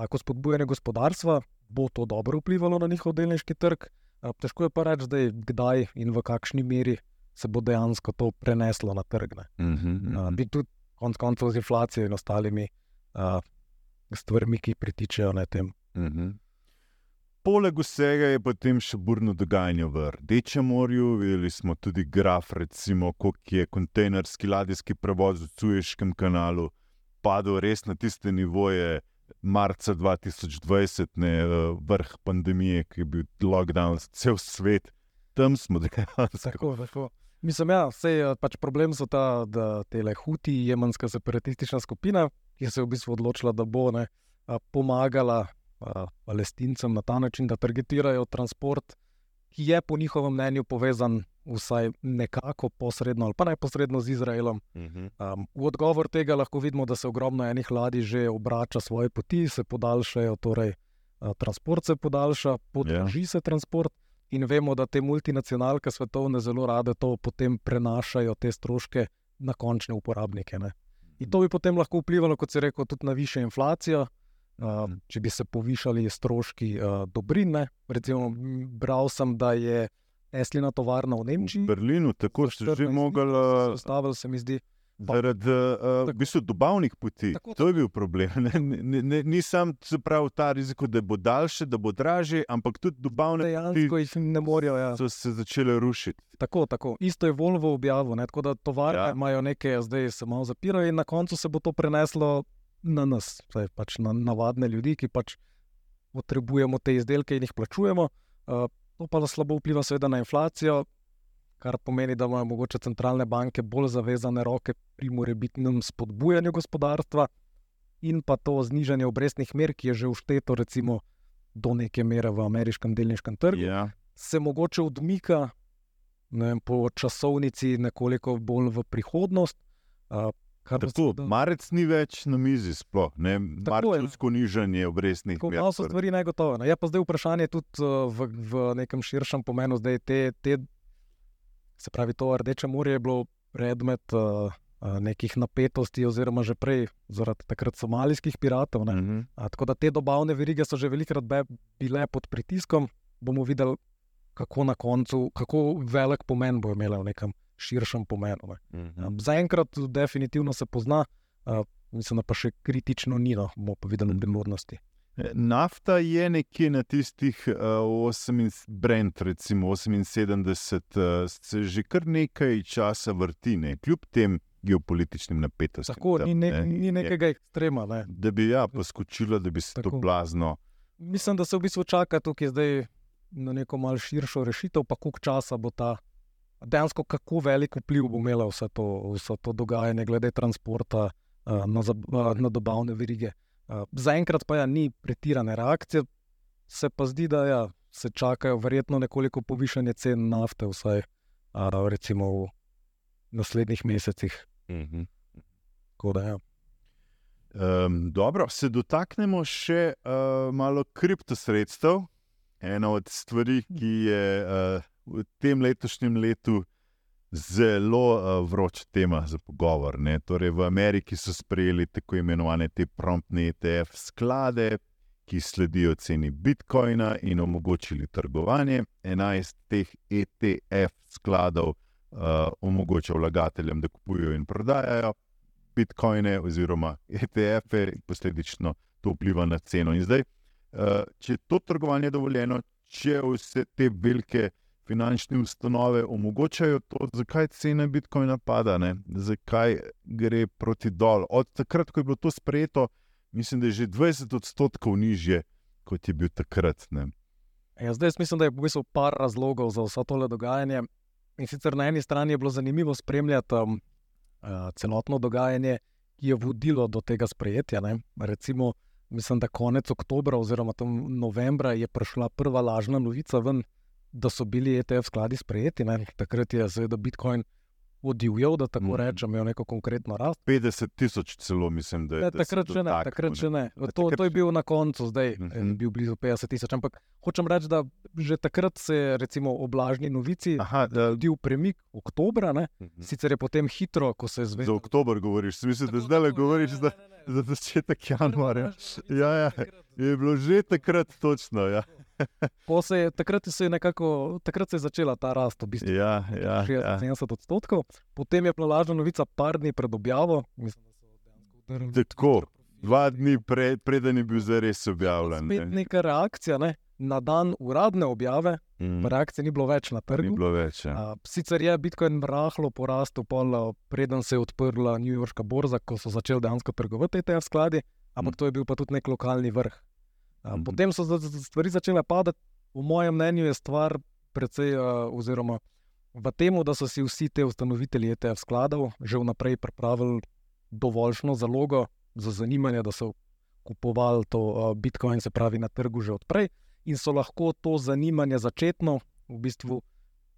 tako spodbujanje gospodarstva, bo to dobro vplivalo na njihov delniški trg. Težko je pa reči, zdaj, kdaj in v kakšni meri se bo dejansko to preneslo na trg. ne. Mhm, A, mhm. Bi tudi konec koncev z inflacijo in ostalimi a, stvarmi, ki pritičejo na tem. Mhm. Poleg vsega je potem še burno dogajanje v Rdečem morju. Videli smo tudi graf, recimo, koliko je kontejnerski ladijski prevoz v Sueškem kanalu padel res na tiste nivoje marca 2020, ne, eh, vrh pandemije, ki je bil lockdown za cel svet. Tam smo dejansko. Tako, tako. Mislim, ja, sej, pač problem so ta, da te Huti, jemenska separatistična skupina, ki se je v bistvu odločila, da bo ne, a, pomagala palestincem na ta način, da targetirajo transport, ki je po njihovem mnenju povezan vsaj nekako posredno ali pa neposredno z Izraelom. Mhm. Um, v odgovor tega lahko vidimo, da se ogromno enih ladij že obrača svoje poti, se podaljšajo, torej a, transport se podaljša, podraži se transport. In vemo, da te multinacionalke svetovne zelo rade to potem prenašajo, te stroške na končne uporabnike. Ne. In to bi potem lahko vplivalo, kot se reče, tudi na više inflacijo. Uh, če bi se povišali stroški uh, dobrin, ne. recimo, bral sem, da je Eslina tovarna v Nemčiji. V Berlinu, tako ste že 14 dni mogli. so Uh, Stavili se mi zdi. Zaradi uh, v bistvu dobavnih poti. Tako, to je bil problem. Ne, ne, ne, ni sam se pravi ta rizik, da bo daljše, da bo dražje, ampak tudi dobavne Dejansko jih ne morejo. Ja. so se začele rušiti. Tako, tako. Isto je Volvo objavil, ne? tako da tovarne Ja. imajo nekaj, zdaj se malo zapirajo, in na koncu se bo to preneslo na nas, Zdaj, pač na navadne ljudi, ki pač potrebujemo te izdelke in jih plačujemo. To pa slabo vpliva seveda na inflacijo, kar pomeni, da imajo mogoče centralne banke bolj zavezane roke pri morebitnem spodbujanju gospodarstva in pa to znižanje obrestnih mer, ki je že všteto recimo do neke mere v ameriškem delniškem trgu Ja. se mogoče odmika vem, po časovnici nekoliko bolj v prihodnost. Uh, Tako, marec ni več na mizi, sploh ne. Marčevsko nižanje obrestnih mer. malo so stvari negotove. Ne. Je pa zdaj vprašanje tudi uh, v, v nekem širšem pomenu. Zdaj te, te, se pravi, to Rdeče morje je bilo predmet uh, uh, nekih napetosti, oziroma že prej zaradi takrat somalijskih piratov. Ne. Mhm. A, tako da te dobavne verige so že velikrat be- bile pod pritiskom. Bomo videli, kako na koncu, kako velik pomen bo imela v nekem širšem pomenu. Ne. Mhm. Zaenkrat definitivno se pozna, uh, mislim, pa še kritično ni, no, bomo pa videli v prihodnosti. Nafta je nekje na tistih uh, 8, brend, recimo 78, uh, se že kar nekaj časa vrti, ne? kljub tem geopolitičnim napetostim. Tako tam, ni, ne, ne, ni je- nekega ekstrema. Ne. Da bi ja, poskočilo, da bi se to Tako. blazno. Mislim, da se v bistvu čaka tukaj zdaj na neko malce širšo rešitev, pa koliko časa bo ta. Dejansko, kako velik vpliv bo imelo vse to, vse to dogajanje, glede transporta uh, na, zab- uh, na dobavne verige. Uh, Zaenkrat pa ja, ni pretirane reakcije, se pa zdi, da ja, se čakajo verjetno nekoliko povišanje cen nafte, vsaj uh, recimo v naslednjih mesecih. Mhm. Tako Da, ja. Um, dobro, se dotaknemo še uh, malo kriptosredstev. Ena od stvari, ki je uh, v tem letošnjem letu zelo uh, vroča tema za pogovor. Torej, v Ameriki so sprejeli tako imenovane te promptne ETF sklade, ki sledijo ceni bitcoina in omogočili trgovanje. 11 teh ETF skladov uh, omogoča vlagateljem, da kupujejo in prodajajo bitcoine oziroma ETF-e, in posledično to vpliva na ceno. In zdaj, uh, če je to trgovanje dovoljeno, če vse te velike finančne ustanove omogočajo to, zakaj cena bitcoina pada, ne? zakaj gre proti dol. Od takrat, ko je bilo to sprejeto, mislim, da je že 20 odstotkov nižje, kot je bil takrat. Ne? Ja, zdaj mislim, da je v bistvu par razlogov za vse tole dogajanje. In sicer na eni strani je bilo zanimivo spremljati um, uh, celotno dogajanje, ki je vodilo do tega sprejetja. Ne. Recimo, mislim, da konec oktobra oziroma novembra je prišla prva lažna novica ven, da so bili ETF skladi sprejeti. Ne. Takrat je seveda Bitcoin odivjal, da tako Mhm. rečem, imel neko konkretno rast. 50 tisoč celo, mislim, da je. Ne, takrat še ne, takrat še ne. Ja, To, takrat to je bil na koncu, zdaj Mhm. je bil blizu 50 tisoč. Ampak hočem reči, da že takrat se je recimo o blažni novici Aha, da, zgodil premik oktobra, ne? Mhm. sicer je potem hitro, ko se je za zvedel. oktober govoriš, mislim, da zdaj le govoriš za, za začetek januarja. Ja, ja, je bilo že takrat točno. Ja, se je, takrat, se je nekako, takrat se je začela ta rast, v bistvu ja, ja, ja. 60-70 odstotkov. Potem je bila lažna novica par dni pred objavo. Mislim, Tako, dva dni pre, preden je bil zares objavljen. Spet ne. neka reakcija. Ne? Na dan uradne objave, Mm, reakcije ni bilo več na Ni trgu. bilo več. Ja. A, sicer je Bitcoin rahlo porastel, pol, preden se je odprla New Yorkska borza, ko so začeli dejansko trgovati ETF skladi, ampak Mm. to je bil pa tudi nek lokalni vrh. Mhm. potem so stvari začele padati. Po mojem mnenju je stvar precej, a, oziroma v tem, da so si vsi ti ustanovitelji ETF skladov že vnaprej pripravili dovoljšno zalogo za zanimanje, da so kupovali to a, Bitcoin, se pravi na trgu že odprej, in so lahko to zanimanje začetno v bistvu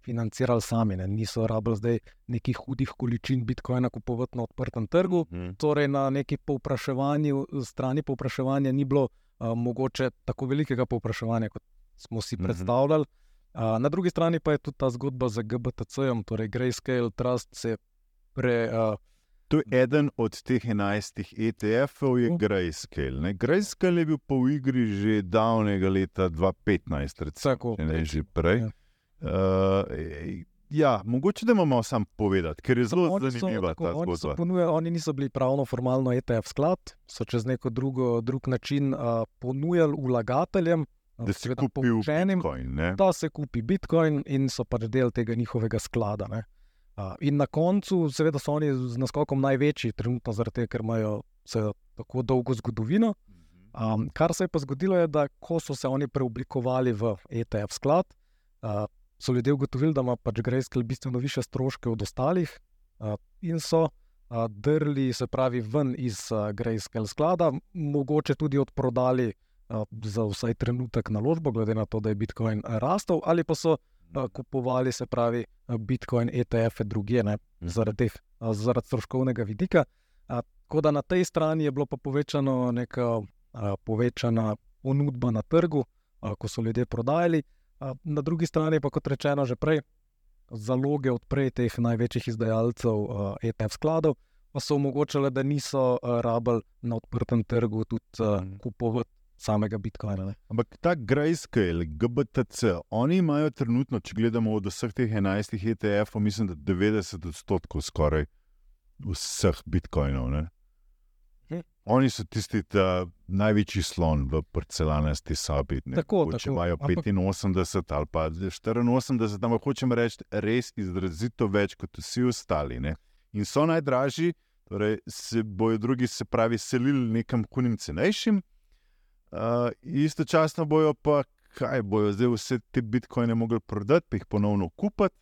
financirali sami. Ne. Niso rabili zdaj nekih hudih količin Bitcoina kupovati na odprtem trgu. Mm, Torej, na neki povpraševanju, strani povpraševanja ni bilo uh, mogoče tako velikega povpraševanja, kot smo si Mhm. predstavljali. Uh, na drugi strani pa je tudi ta zgodba z GBTC-jem, torej Grayscale Trust se pre. Uh, To je eden od teh enajstih ETF-ov, je Mhm. Grayscale. Ne? Grayscale je bil pa v igri že davnega leta 2015, recimo, Tako, ne že prej. Ja. Uh, ja, mogoče da imamo sam povedati, ker je zelo Oni so- zanimiva tako, ta oni so zgodba. ponujali- Oni niso bili pravno, formalno ETF sklad, so čez neko drugo, drug način uh, ponujali vlagateljem, Da si seveda kupil poučenim, Bitcoin. Ne? da se kupi Bitcoin in so pač del tega njihovega sklada. Ne. Uh, in na koncu, seveda, so oni z naskokom največji, trenutno zaradi tega, ker imajo seveda, tako dolgo zgodovino. Um, kar se je pa zgodilo, je, da ko so se oni preoblikovali v ETF sklad, uh, so ljudje ugotovili, da ima pač Grayscale bistveno više stroške od ostalih uh, in so uh, drli, se pravi, ven iz uh, Grayscale sklada, mogoče tudi odprodali uh, za vsaj trenutek naložbo, glede na to, da je Bitcoin uh, rastel, ali pa so uh, kupovali, se pravi, uh, Bitcoin ETF-e druge, ne, Mhm. zaradi, teh, uh, zaradi stroškovnega vidika. Uh, Tako da na tej strani je bilo pa povečano neka a, povečana ponudba na trgu, a, ko so ljudje prodajali. A, Na drugi strani pa, kot rečeno že prej, zaloge od prej teh največjih izdajalcev a, ETF skladov pa so omogočale, da niso a, rabili na odprtem trgu tudi Mhm. kupovati samega Bitcoina. Ne. Ampak ta Grayscale, GBTC, oni imajo trenutno, če gledamo od vseh teh 11 ETF-ov, mislim, da 90 odstotkov skoraj vseh Bitcoinov. Ne? Oni so tisti ta največji slon v porcelanasti sobi. ne. Tako, Mogoče tako. imajo Ampak- 85 ali pa 84, ampak hočem reči, res izrazito več kot vsi ostali. Ne? In so najdražji, torej se bojo drugi, se pravi, selili nekam kunim cenejšim, uh, istočasno bojo pa, kaj bojo zdaj vse te bitcoine mogli prodati, pa jih ponovno kupiti,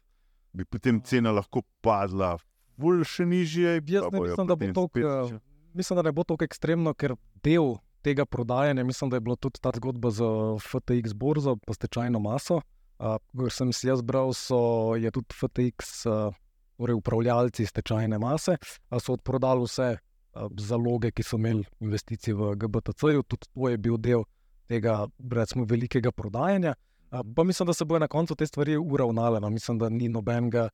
bi potem cena lahko padla. Bolj še nižje, Jaz ne mislim, da bo potem eh, Mislim, da ne bo tako ekstremno, ker del tega prodajanja, mislim, da je bila tudi ta zgodba z FTX borzo, pa stečajno maso. Uh, Ker sem si jaz bral, so, je tudi FTX, uh, torej upravljalci stečajne mase, so odprodali vse uh, zaloge, ki so imeli investicije v GBTC-ju, tudi to je bil del tega, recimo, velikega prodajanja. Uh, pa mislim, da se bojo na koncu te stvari uravnale. No. Mislim, da ni nobenega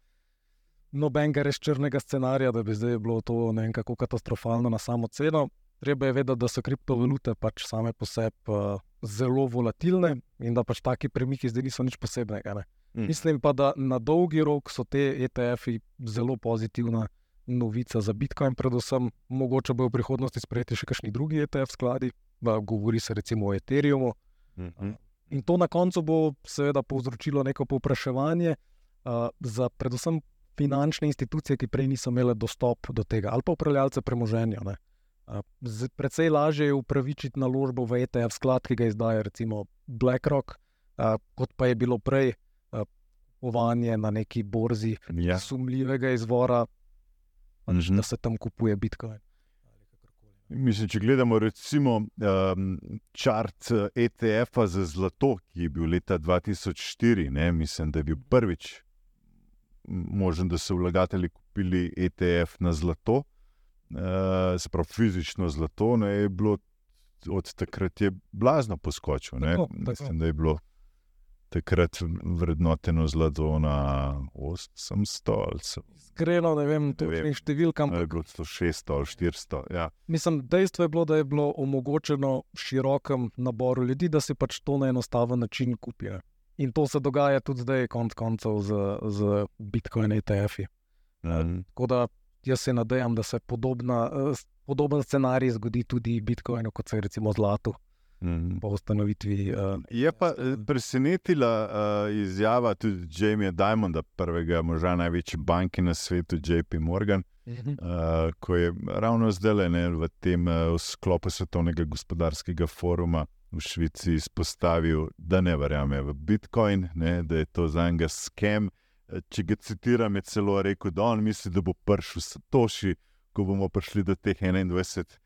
nobenega res črnega scenarija, da bi zdaj bilo to ne vem kako katastrofalno na samo ceno. Treba je vedeti, da so kriptovalute pač same po sebi uh, zelo volatilne in da pač taki premiki zdaj niso nič posebnega. Ne. Mm. Mislim pa, da na dolgi rok so te ETF-ji zelo pozitivna novica za Bitcoin, predvsem mogoče bojo v prihodnosti sprejeti še kakšni drugi ETF skladi, pa govori se recimo o Ethereumu. Mhm. In to na koncu bo seveda povzročilo neko povpraševanje uh, za predvsem finančne institucije, ki prej niso imele dostop do tega, ali pa upravljalce premoženja. ne. Z- Precej lažje je upravičiti naložbo v ETF sklad, ki ga izdaja recimo BlackRock, uh, kot pa je bilo prej kupovanje na neki borzi Ja. sumljivega izvora, pač, Mhm. da se tam kupuje Bitcoin. Mislim, če gledamo recimo um, čart eh, ETF-a za zlato, ki je bil leta 2004, ne, mislim, da je bil prvič možen, da so vlagatelji kupili ETF na zlato, uh, se pravi fizično zlato, ne, je bilo od takrat je blazno poskočil. Ne, Tako, tako. mislim, da je bilo takrat vrednoteno zlato na 800 ali so- Iskreno ne vem, vem. točnih številk, ali je ampak bilo to 600 ali 400. Ja. Mislim, dejstvo je bilo, da je bilo omogočeno širokem naboru ljudi, da si pač to na enostaven način kupijo. In to se dogaja tudi zdaj, konec koncev, z, z Bitcoin ETF-ji. Mhm. Tako da jaz se nadejam, da se podobna, eh, podoben scenarij zgodi tudi Bitcoinu, kot se je recimo zlatu Mhm. po ustanovitvi. Uh, Je pa eh, presenetila uh, izjava tudi Jamieja Diamonda, prvega moža največje banke na svetu, JP Morgan, uh, ko je ravno zdaj ne, v tem uh, sklopu Svetovnega gospodarskega foruma v Švici izpostavil, da ne verjame v Bitcoin, ne, da je to za njega skem. Če ga citiram, je celo rekel, da on misli, da bo prišel Satoshi, ko bomo prišli do teh 21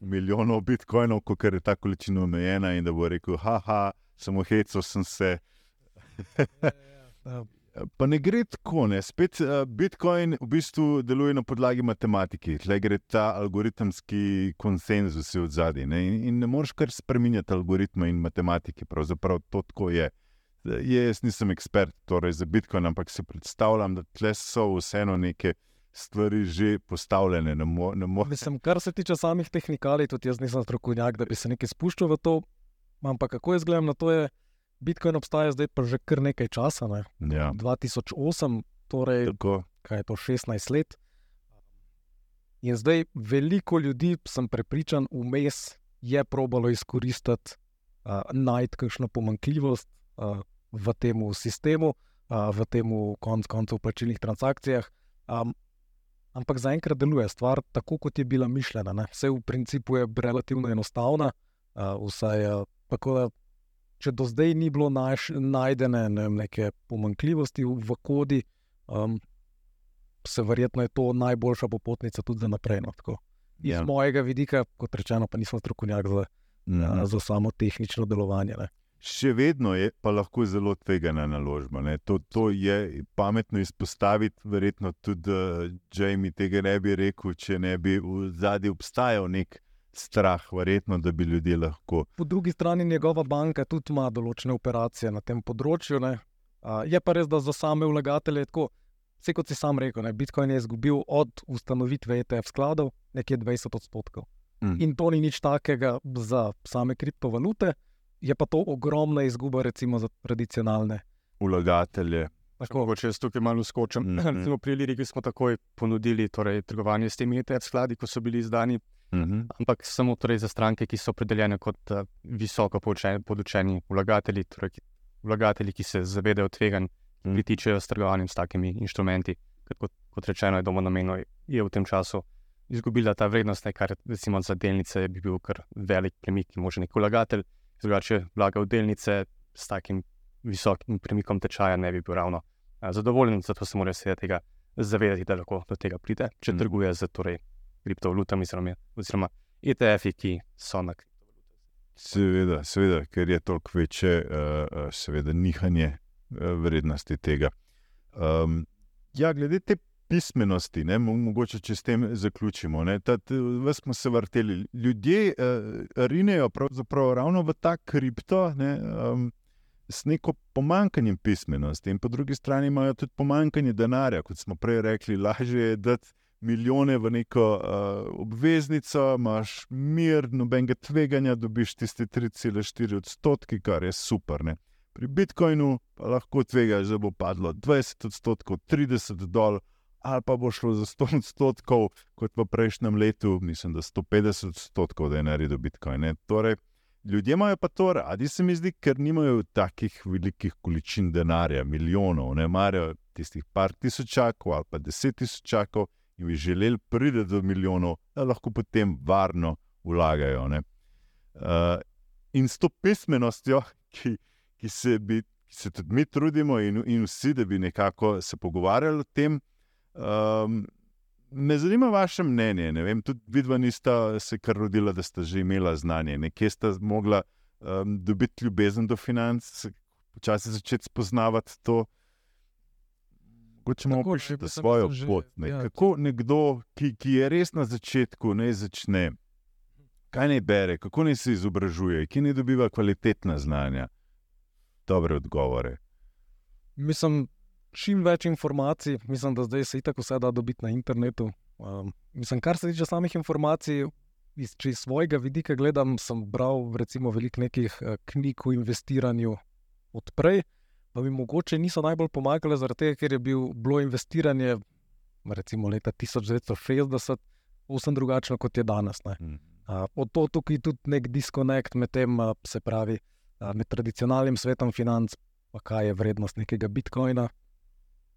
milijonov bitcoinov, kot je ta količina omejena, in da bo rekel, haha, samo hecal sem se. Pa ne gre tako, ne. spet uh, Bitcoin v bistvu deluje na podlagi matematike, tle gre ta algoritemski konsenzus od zadaj. Ne? In, in ne moreš kar spremenjati algoritma in matematike, pravzaprav to tako je. je. Jaz nisem ekspert torej za Bitcoin, ampak si predstavljam, da tle so vseeno neke stvari že postavljene. Ne mo, ne mo, Mislim, kar se tiče samih tehnikalij, tudi jaz nisem strokovnjak, da bi se nekaj spuščal v to. Ampak kako jaz gledam na to, je Bitcoin obstaja zdaj pa že kar nekaj časa. Ne? ja, 2008, torej tako. kaj je to 16 let. In zdaj veliko ljudi, sem prepričan, vmes je probalo izkoristiti, uh, najti kakšno pomanjkljivost uh, v tem sistemu, uh, v tem konc koncev plačilnih transakcijah. Um, ampak zaenkrat deluje stvar tako, kot je bila mišljena. Ne? Vse v principu je relativno enostavna. Uh, vsaj, uh, tako da, če do zdaj ni bilo naš, najdene ne vem, neke pomanjkljivosti v, kodi, um, se verjetno je to najboljša popotnica tudi za naprej. No, tako. Iz Ja. mojega vidika, kot rečeno, pa nisem strokovnjak za, Mhm. za samo tehnično delovanje. Ne. Še vedno je pa lahko zelo tvegana naložba. ne. To, to je pametno izpostaviti, verjetno tudi uh, Jamie tega ne bi rekel, če ne bi v zadnji obstajal nek strah, verjetno, da bi ljudje lahko. Po drugi strani njegova banka tudi ima določene operacije na tem področju. Ne. A, je pa res, da za same vlagatelje je tako. Vse kot si sam rekel, ne, Bitcoin je izgubil od ustanovitve ETF skladov nekje 20 odstotkov. Mm. In to ni nič takega za same kriptovalute, je pa to ogromna izguba, recimo za tradicionalne. Vlagatelje. Tako, mogoče jaz tukaj malo skočim. Mm. -hmm. Recimo pri Liriki smo takoj ponudili torej, trgovanje s temi ETF skladi, ko so bili izdani, Mhm. ampak samo torej, za stranke, ki so opredeljene kot uh, visoko poučeni, podučeni vlagatelji, torej vlagatelji, ki se zavedajo tveganj, ki Mhm. pritičejo s trgovanjem s takimi inštrumenti. Ker Kot, kot rečeno, je domo namenno je v tem času izgubila ta vrednost, ne, kar recimo za delnice bi bil kar velik premik, ki može nek vlagatelj, drugače vlaga v delnice s takim visokim premikom tečaja, ne bi bil ravno a, zadovoljen, zato se mora seveda tega zavedati, da lahko do tega pride, če Mhm. trguje z torej, kriptovalutami oziroma, ETF-ji, ki so na Seveda, seveda, ker je toliko večje, uh, seveda, nihanje uh, vrednosti tega. Um, ja, glede te pismenosti, ne, mo- mogoče če s tem zaključimo. Ne, ta, ves smo se vrteli. Ljudje uh, rinejo ravno v ta kripto. Ne, um, S neko pomankanjem pismenosti, in po drugi strani imajo tudi pomankanje denarja, kot smo prej rekli, lažje je dati milijone v neko uh, obveznico, imaš mir, nobenega tveganja, dobiš tiste 3,4 odstotke, kar je super. Ne? Pri Bitcoinu pa lahko tvegaš, da bo padlo 20 odstotkov, 30 dol, ali pa bo šlo za 100 odstotkov, kot v prejšnjem letu, mislim, da 150 odstotkov, da je naredil Bitcoin. Ne? Torej, ljudje imajo pa to radi, se mi zdi, ker nimajo takih velikih količin denarja, milijonov, ne marajo tistih par tisočakov ali pa deset tisočakov in bi želeli priti do milijonov, da lahko potem varno vlagajo. ne. Uh, in s to pismenostjo, ki, ki, se bi, ki se tudi mi trudimo, in, in vsi, da bi nekako se pogovarjali o tem. Um, me zanima vaše mnenje. Ne vem, tudi vidva nista se kar rodila, da sta že imela znanje. Nekje sta mogla um, dobiti ljubezen do financ, počasi začeti spoznavati to. Imamo Tako, še že- sem- svojo že- pot. Ne? ja. Kako nekdo, ki, ki je res na začetku, naj začne, kaj naj bere, kako naj se izobražuje, ki naj dobiva kvalitetna znanja, dobre odgovore. Mislim, čim več informacij, mislim, da zdaj se itak vse da dobiti na internetu. Um, mislim, kar se tiče samih informacij, iz, če iz svojega vidika gledam, sem bral recimo veliko nekih uh, knjig o investiranju odprej, pa mi mogoče niso najbolj pomagale, tega, ker je bil, bilo investiranje recimo leta 1960 povsem drugačno kot je danes. Ne. Uh, od to tukaj je tudi nek diskonekt med tem, uh, se pravi, uh, med tradicionalnim svetom financ, pa kaj je vrednost nekega bitcoina.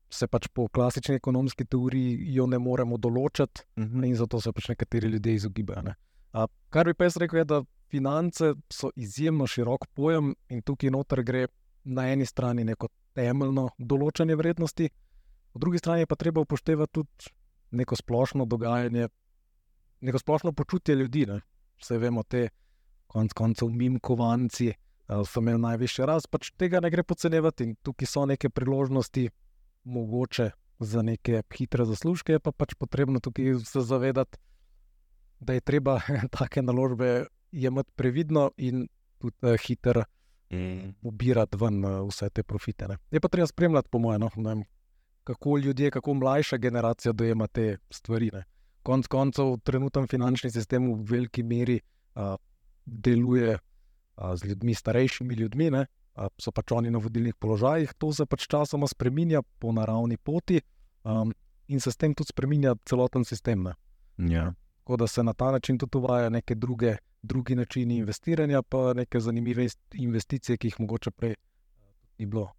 Se pač po klasični ekonomski teoriji jo ne moremo določiti, Mhm. in zato se pač nekateri ljudje izogibajo. Ne. A, kar bi pa jaz rekel, je, da finance so izjemno širok pojem in tukaj noter gre na eni strani neko temeljno določanje vrednosti, po drugi strani pa treba upoštevati tudi neko splošno dogajanje, neko splošno počutje ljudi. Ne. Vse vemo, te konc koncev mim kovanci uh, so imeli najvišji rast, pač tega ne gre podcenjevati in tukaj so neke priložnosti, mogoče za neke hitre zaslužke, pa pač potrebno tukaj se zavedati, da je treba take naložbe jemati previdno in tudi uh, hitro ubirati ven uh, vse te profite. Ne. Je pa treba spremljati, po mojem, no, vem, kako ljudje, kako mlajša generacija dojema te stvari. Ne. Konec koncev, trenutni finančni sistem v veliki meri uh, deluje uh, z ljudmi, starejšimi ljudmi, ne, uh, so pač oni na vodilnih položajih, to se pač časoma spremenja po naravni poti um, in se s tem tudi spremenja celoten sistem. Ne. Ja. Tako da se na ta način tudi uvaja neke druge, drugi načini investiranja, pa neke zanimive investicije, ki jih mogoče prej eh, ni bilo.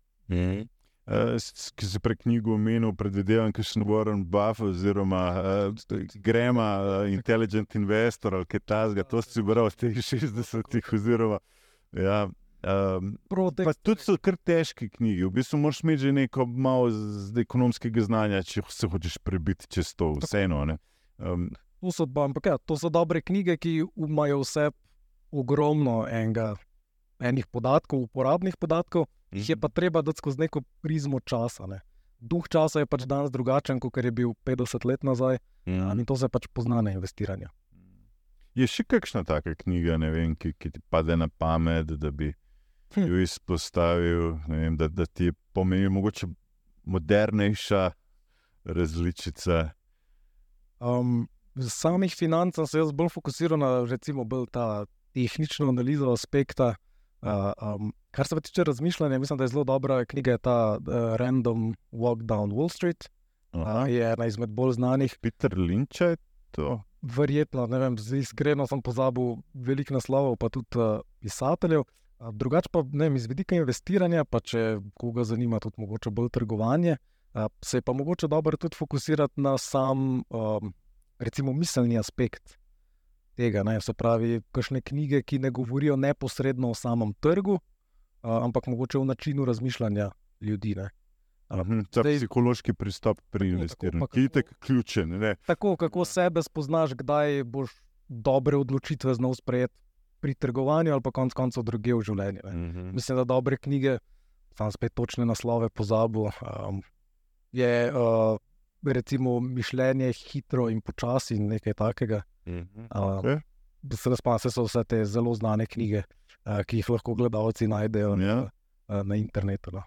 Uh, ki se prek knjigo omenil, predvidevam, da še Warren Buffett oziroma uh, Grema, uh, Intelligent Investor ali kaj takega. To si bral v teh 60-ih. Oziroma, ja, um, tudi so kar težke knjige. V bistvu moraš imeti že neko malo ekonomskega znanja, če se hočeš prebiti čez to, vseeno. ne. Um, to, so, ampak, ja, to so dobre knjige, ki imajo vse ogromno enega, enih podatkov, uporabnih podatkov, jih je pa treba dati skozi neko prizmo časa. Ne. Duh časa je pač danes drugačen, kot je bil 50 let nazaj, ja. in to se pač pozna na investiranju. Je še kakšna taka knjiga, vem, ki, ki ti pade na pamet, da bi Hm. jo izpostavil, vem, da, da ti je pomenil mogoče modernejša različica. Um, samih financ sem se jaz bolj fokusiral na recimo bolj ta tehnično analizo aspekta. Uh, um, kar se pa tiče razmišljanja, mislim, da je zelo dobra knjiga ta uh, Random Walk Down Wall Street. Uh, je ena izmed bolj znanih. Peter Lynch je to. Verjetno, ne vem, zdaj iskreno sem pozabil veliko naslovov, pa tudi uh, pisateljev. Uh, drugače pa ne vem, iz vidika investiranja, pa če koga zanima tudi mogoče bolj trgovanje, uh, se je pa mogoče dobro tudi fokusirati na sam, um, recimo, miselni aspekt tega. Ne? Se pravi, kakšne knjige, ki ne govorijo neposredno o samem trgu, uh, ampak mogoče o načinu razmišljanja ljudi. Ne? Mhm, Ta Zdaj- psihološki pristop pri investiranju, je tako ključen. Ne? Tako, kako sebe spoznaš, kdaj boš dobre odločitve znal sprejeti pri trgovanju, ali pa konec koncev druge v življenju. Ne. Mhm. Mislim, da dobre knjige, sam spet točne naslove pozabil. Um, je uh, recimo mišljenje hitro in počasi, in nekaj takega. Mhm. Uh, Okej. Se razpane, so vse te zelo znane knjige, uh, ki jih lahko gledalci najdejo Ja. na, uh, na internetu. No.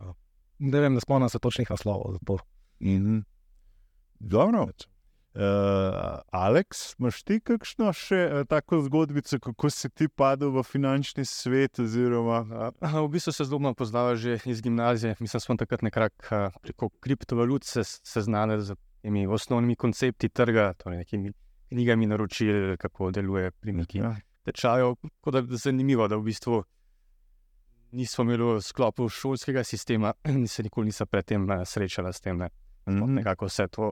Uh, ne vem, ne spomnim se točnih naslovov. za to. Mhm. Dobro. Uh, Aleks, imaš ti kakšno še uh, tako zgodbico, kako si ti padel v finančni svet? Oziroma, Aha, V bistvu se zelo malo poznava že iz gimnazije. Mislim, da smo takrat nekako a, preko kriptovalut se seznanili z temi osnovnimi koncepti trga, torej nekimi knjigami naročil, kako deluje premiki ja. tečajev. Tako da je zanimivo, da v bistvu nismo imeli v sklopu šolskega sistema, se nikoli nisem predtem eh, srečala s tem. Ne. Smo Mhm. Nekako vse to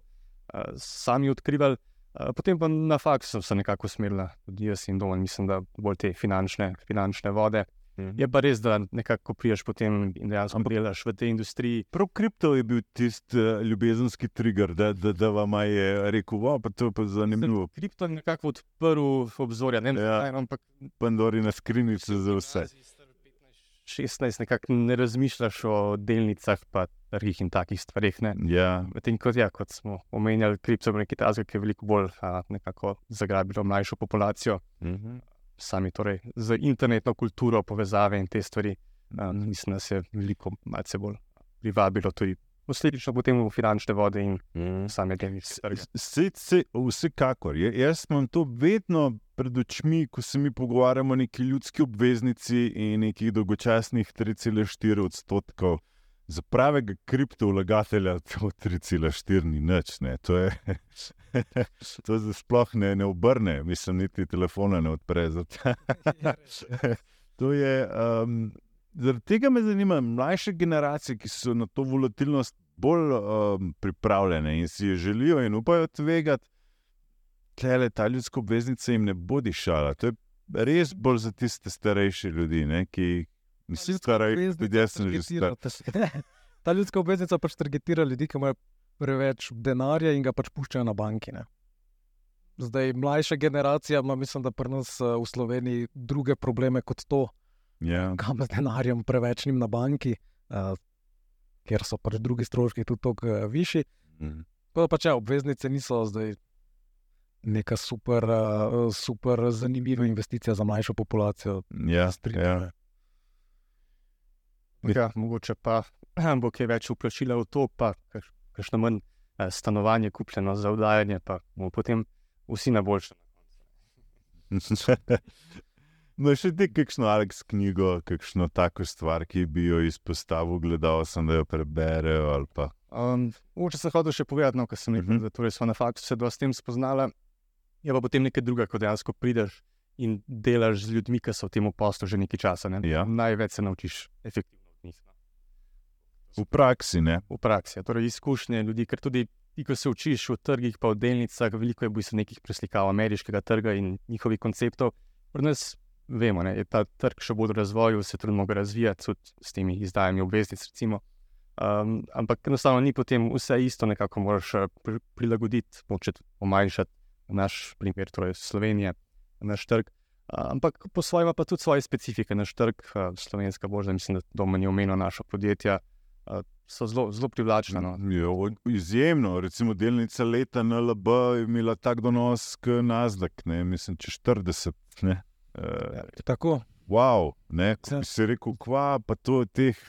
sami odkrivali. Uh, potem pa na faksu sem se nekako usmerila, tudi jaz in domen, mislim, da bolj te finančne, finančne vode. Mhm. Je pa res, da nekako priješ potem in dejansko delaš v tej industriji. Prav kripto je bil tisti uh, ljubezenski trigger, da, da, da vam je rekel, wow, pa to je pa zanimivo. Kripto je nekako odprl obzorja, ne vem, Ja. zakaj, ampak Pandorina skrinjica za vse. 16, nekako ne razmišljaš o delnicah, pa trgih in takih stvarih. Ne. Ja, Medtem kot, ja, kot smo omenjali, kripto je nekaj takega, ki je veliko bolj a, zagrabilo mlajšo populacijo. mhm. sami torej, z internetno kulturo, povezave in te stvari. Uh, mislim, da se je veliko malce bolj privabilo tudi posledično potem v finančne vode in same delnice vsekakor. Jaz imam to vedno pred očmi, ko se mi pogovarjamo o neki ljudski obveznici in nekih dolgočasnih 3,4 odstotkov. Za pravega kriptovlagatelja to 3,4 ni nič. Ne. To, je, to se sploh ne, ne obrne, mislim, niti telefona ne odpre. je. Um, Zaradi tega me zanima, mlajše generacije, ki so na to volatilnost bolj um, pripravljene in si jo želijo in upajo tvegati, tle ta ljudska obveznica jim ne bo dišala. To je res bolj za tiste starejše ljudi, ne, ki niso starejši, tudi jaz sem že star. Ta ljudska obveznica pač targetira ljudi, ki imajo preveč denarja in ga pač puščajo na banki. Ne? Zdaj, mlajša generacija ima, mislim, da pri nas eh, v Sloveniji druge probleme kot to, Ja. kam z denarjem prevečnim na banki, uh, ker so pač drugi stroški tudi tako uh, višji. Mhm. Tako da pač ja, obveznice niso zdaj neka super, uh, super zanimiva investicija za mlajšo populacijo. Ja, Strinjam, ja. Ja, mogoče pa bo kaj več uplačila v to, pa kaš- kakšno manj eh, stanovanje kupljeno za vdajanje, pa bomo potem vsi na boljšem. No, še ti kakšno Aleks knjigo, kakšno tako stvar, ki bi jo izpostavil, gledal sem, da jo preberejo ali pa. Um, Mogoče sem hotel še povedati, no, kar sem rekel, Mhm. da torej smo na faktu se dosti s tem spoznala. Je pa potem nekaj druga, ko dejansko prideš in delaš z ljudmi, ki so v tem poslu že nekaj časa. Ne? Ja. Največ se naučiš efektivno od njih. no. V praksi, ne. v praksi, a torej izkušnje ljudi, ker tudi ti, ko se učiš v trgih, pa v delnicah, veliko je v bistvu nekih preslikav ameriškega trga in njihovih konceptov. Pri nas vemo, da je ta trg še bolj v razvoju, se trudimo ga razvijati tudi s temi izdajami obveznic. Recimo. Um, ampak enostavno ni potem vse isto, nekako moraš eh, pri, prilagoditi, moče pomanjšati naš primer, torej Slovenije, naš trg. Ampak po svojem ima pa tudi svoje specifike, naš trg, slovenska božja, mislim, da to meni omenilo naša podjetja. So zelo, zelo privlačna. No. Ja, izjemno, recimo delnica leta NLB je imela tak donos, kot Nasdaq, ne, mislim, če 40. Ne. Uh, Tako, wow, ne, ko Ja. si rekel, kva, pa to je teh,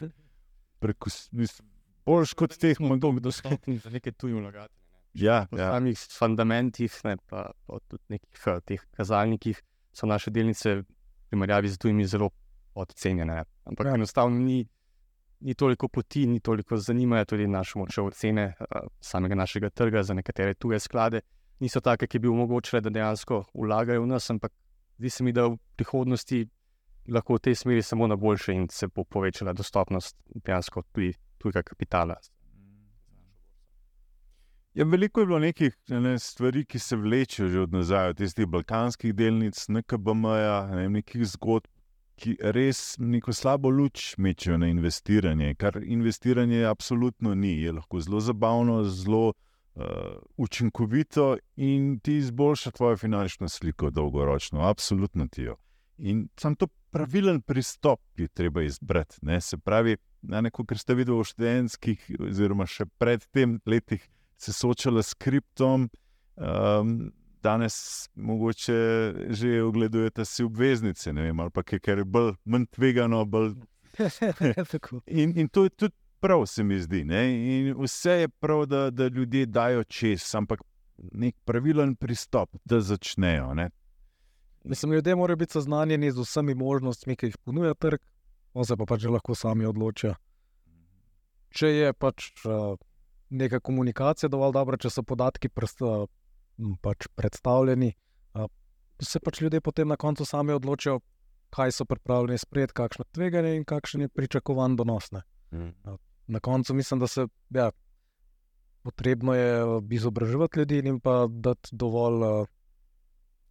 preko, mislim, boljš kot teh smo mag- dolgo dostopni za neke tuje vlagatelje. Ja, V ja. samih fundamentih, ne, pa, pa tudi nekih eh, teh kazalnikih, so naše delnice v primerjavi z tujimi zelo podcenjene. ne. Ampak Ja. enostavno ni, ni toliko poti, ni toliko zanimajo tudi naše moče ocene eh, samega našega trga za nekatere tuje sklade. Niso take, ki bi omogočile, da dejansko vlagajo v nas, ampak zdi se mi, da v prihodnosti lahko v tej smeri samo na boljše in se bo povečala dostopnost dejansko tudi tujega kapitala. Ja, veliko je bilo nekih ne, stvari, ki se vlečejo že od nazaj, od tistih balkanskih delnic, NKBM-ja, ne, nekih zgodb, ki res neko slabo luč mečejo na investiranje. Kar investiranje absolutno ni, je lahko zelo zabavno, zelo uh, učinkovito in ti izboljša tvojo finančno sliko dolgoročno, absolutno ti jo. In sam to pravilen pristop je treba izbrati. Ne? Se pravi, na neko, kar ste videli v študentskih, oziroma še pred tem letih, se soočala s kriptom, um, danes mogoče že ogledujete si obveznice, ne vem, ali pa kaj, kar je bolj manj tvegano. Bolj... In, in to je tudi prav, se mi zdi. Ne? In vse je prav, da, da ljudje dajo čez, ampak nek pravilen pristop, da začnejo. Ne? Mislim, ljudje morajo biti seznanjeni z vsemi možnostmi, ki jih ponuja trg, on se pa pač lahko sami odločijo. Če je pač uh, neka komunikacija dovolj dobra, če so podatki prst, pač predstavljeni, se pač ljudje potem na koncu sami odločijo, kaj so pripravljeni sprejeti, kakšno tveganje in kakšen je pričakovan donos. Ne. Na koncu mislim, da se ja, potrebno je uh, izobraževati ljudi in pa dati dovolj.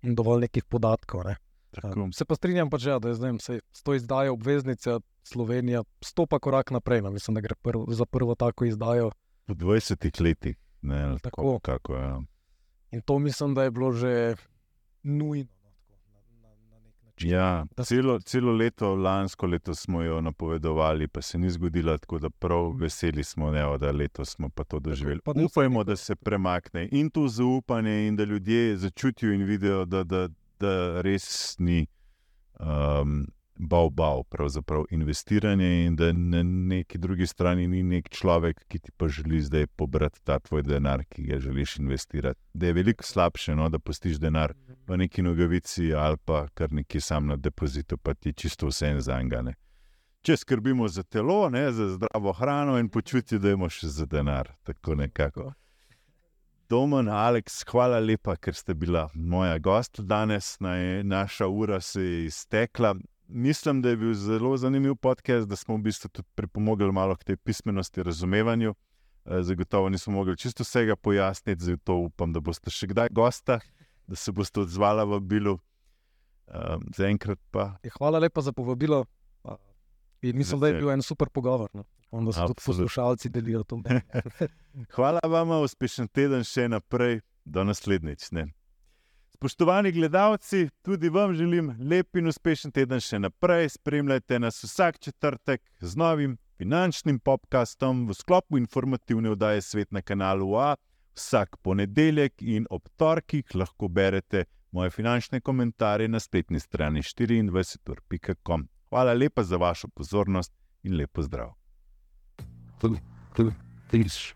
Dovolj nekih podatkov. Ne. Tako. Se pa strinjam, pač, ja, da je zdaj, sej, s to izdajo obveznice Slovenija stopa korak naprej. No. Mislim, da gre prv, za prvo tako izdajo. Po 20 letih. Ne, Tako. tako, kako, ja. In to mislim, da je bilo že nujno. no, tako. Ja, celo, celo leto, lansko leto smo jo napovedovali, pa se ni zgodila, tako da prav veseli smo, ne, da letos smo pa to doživeli. pa je vse Upajmo, da se premakne in to zaupanje, in da ljudje začutijo in vidijo, da, da, da res ni um, bav, bav, pravzaprav investiranje, in da na neki drugi strani ni nek človek, ki ti pa želi zdaj pobrati ta tvoj denar, ki ga želiš investirati. Da je veliko slabše, no, da pustiš denar v neki nogavici ali pa kar nekje sam na depozitu, pa ti čisto vse en zangane. Če skrbimo za telo, ne, za zdravo hrano in počutje, da imamo še za denar. Tako nekako. Domen, Aleks, hvala lepa, ker ste bila moja gosta danes. Naj, naša ura se je iztekla. Mislim, da je bil zelo zanimiv podcast, da smo v bistvu tudi pripomogli malo k tej pismenosti, razumevanju. Eh, Zagotovo nismo mogli čisto vsega pojasniti, zato upam, da boste še kdaj gosta, da se boste odzvala v bilu. Um, Zaenkrat pa Ja, Hvala lepa za povabilo. In mislim, da je bil en super pogovor. No. Upam, da so tudi Absolutno. poslušalci delijo to. Hvala vam, uspešen teden še naprej, do naslednjič. Ne. Spoštovani gledalci, tudi vam želim lep in uspešen teden še naprej. Spremljajte nas vsak četrtek z novim finančnim podcastom v sklopu informativne oddaje Svet na kanalu A. Vsak ponedeljek in ob torkih lahko berete moje finančne komentarje na spletni strani 24.com. Hvala lepa za vašo pozornost in lepo zdrav. Please.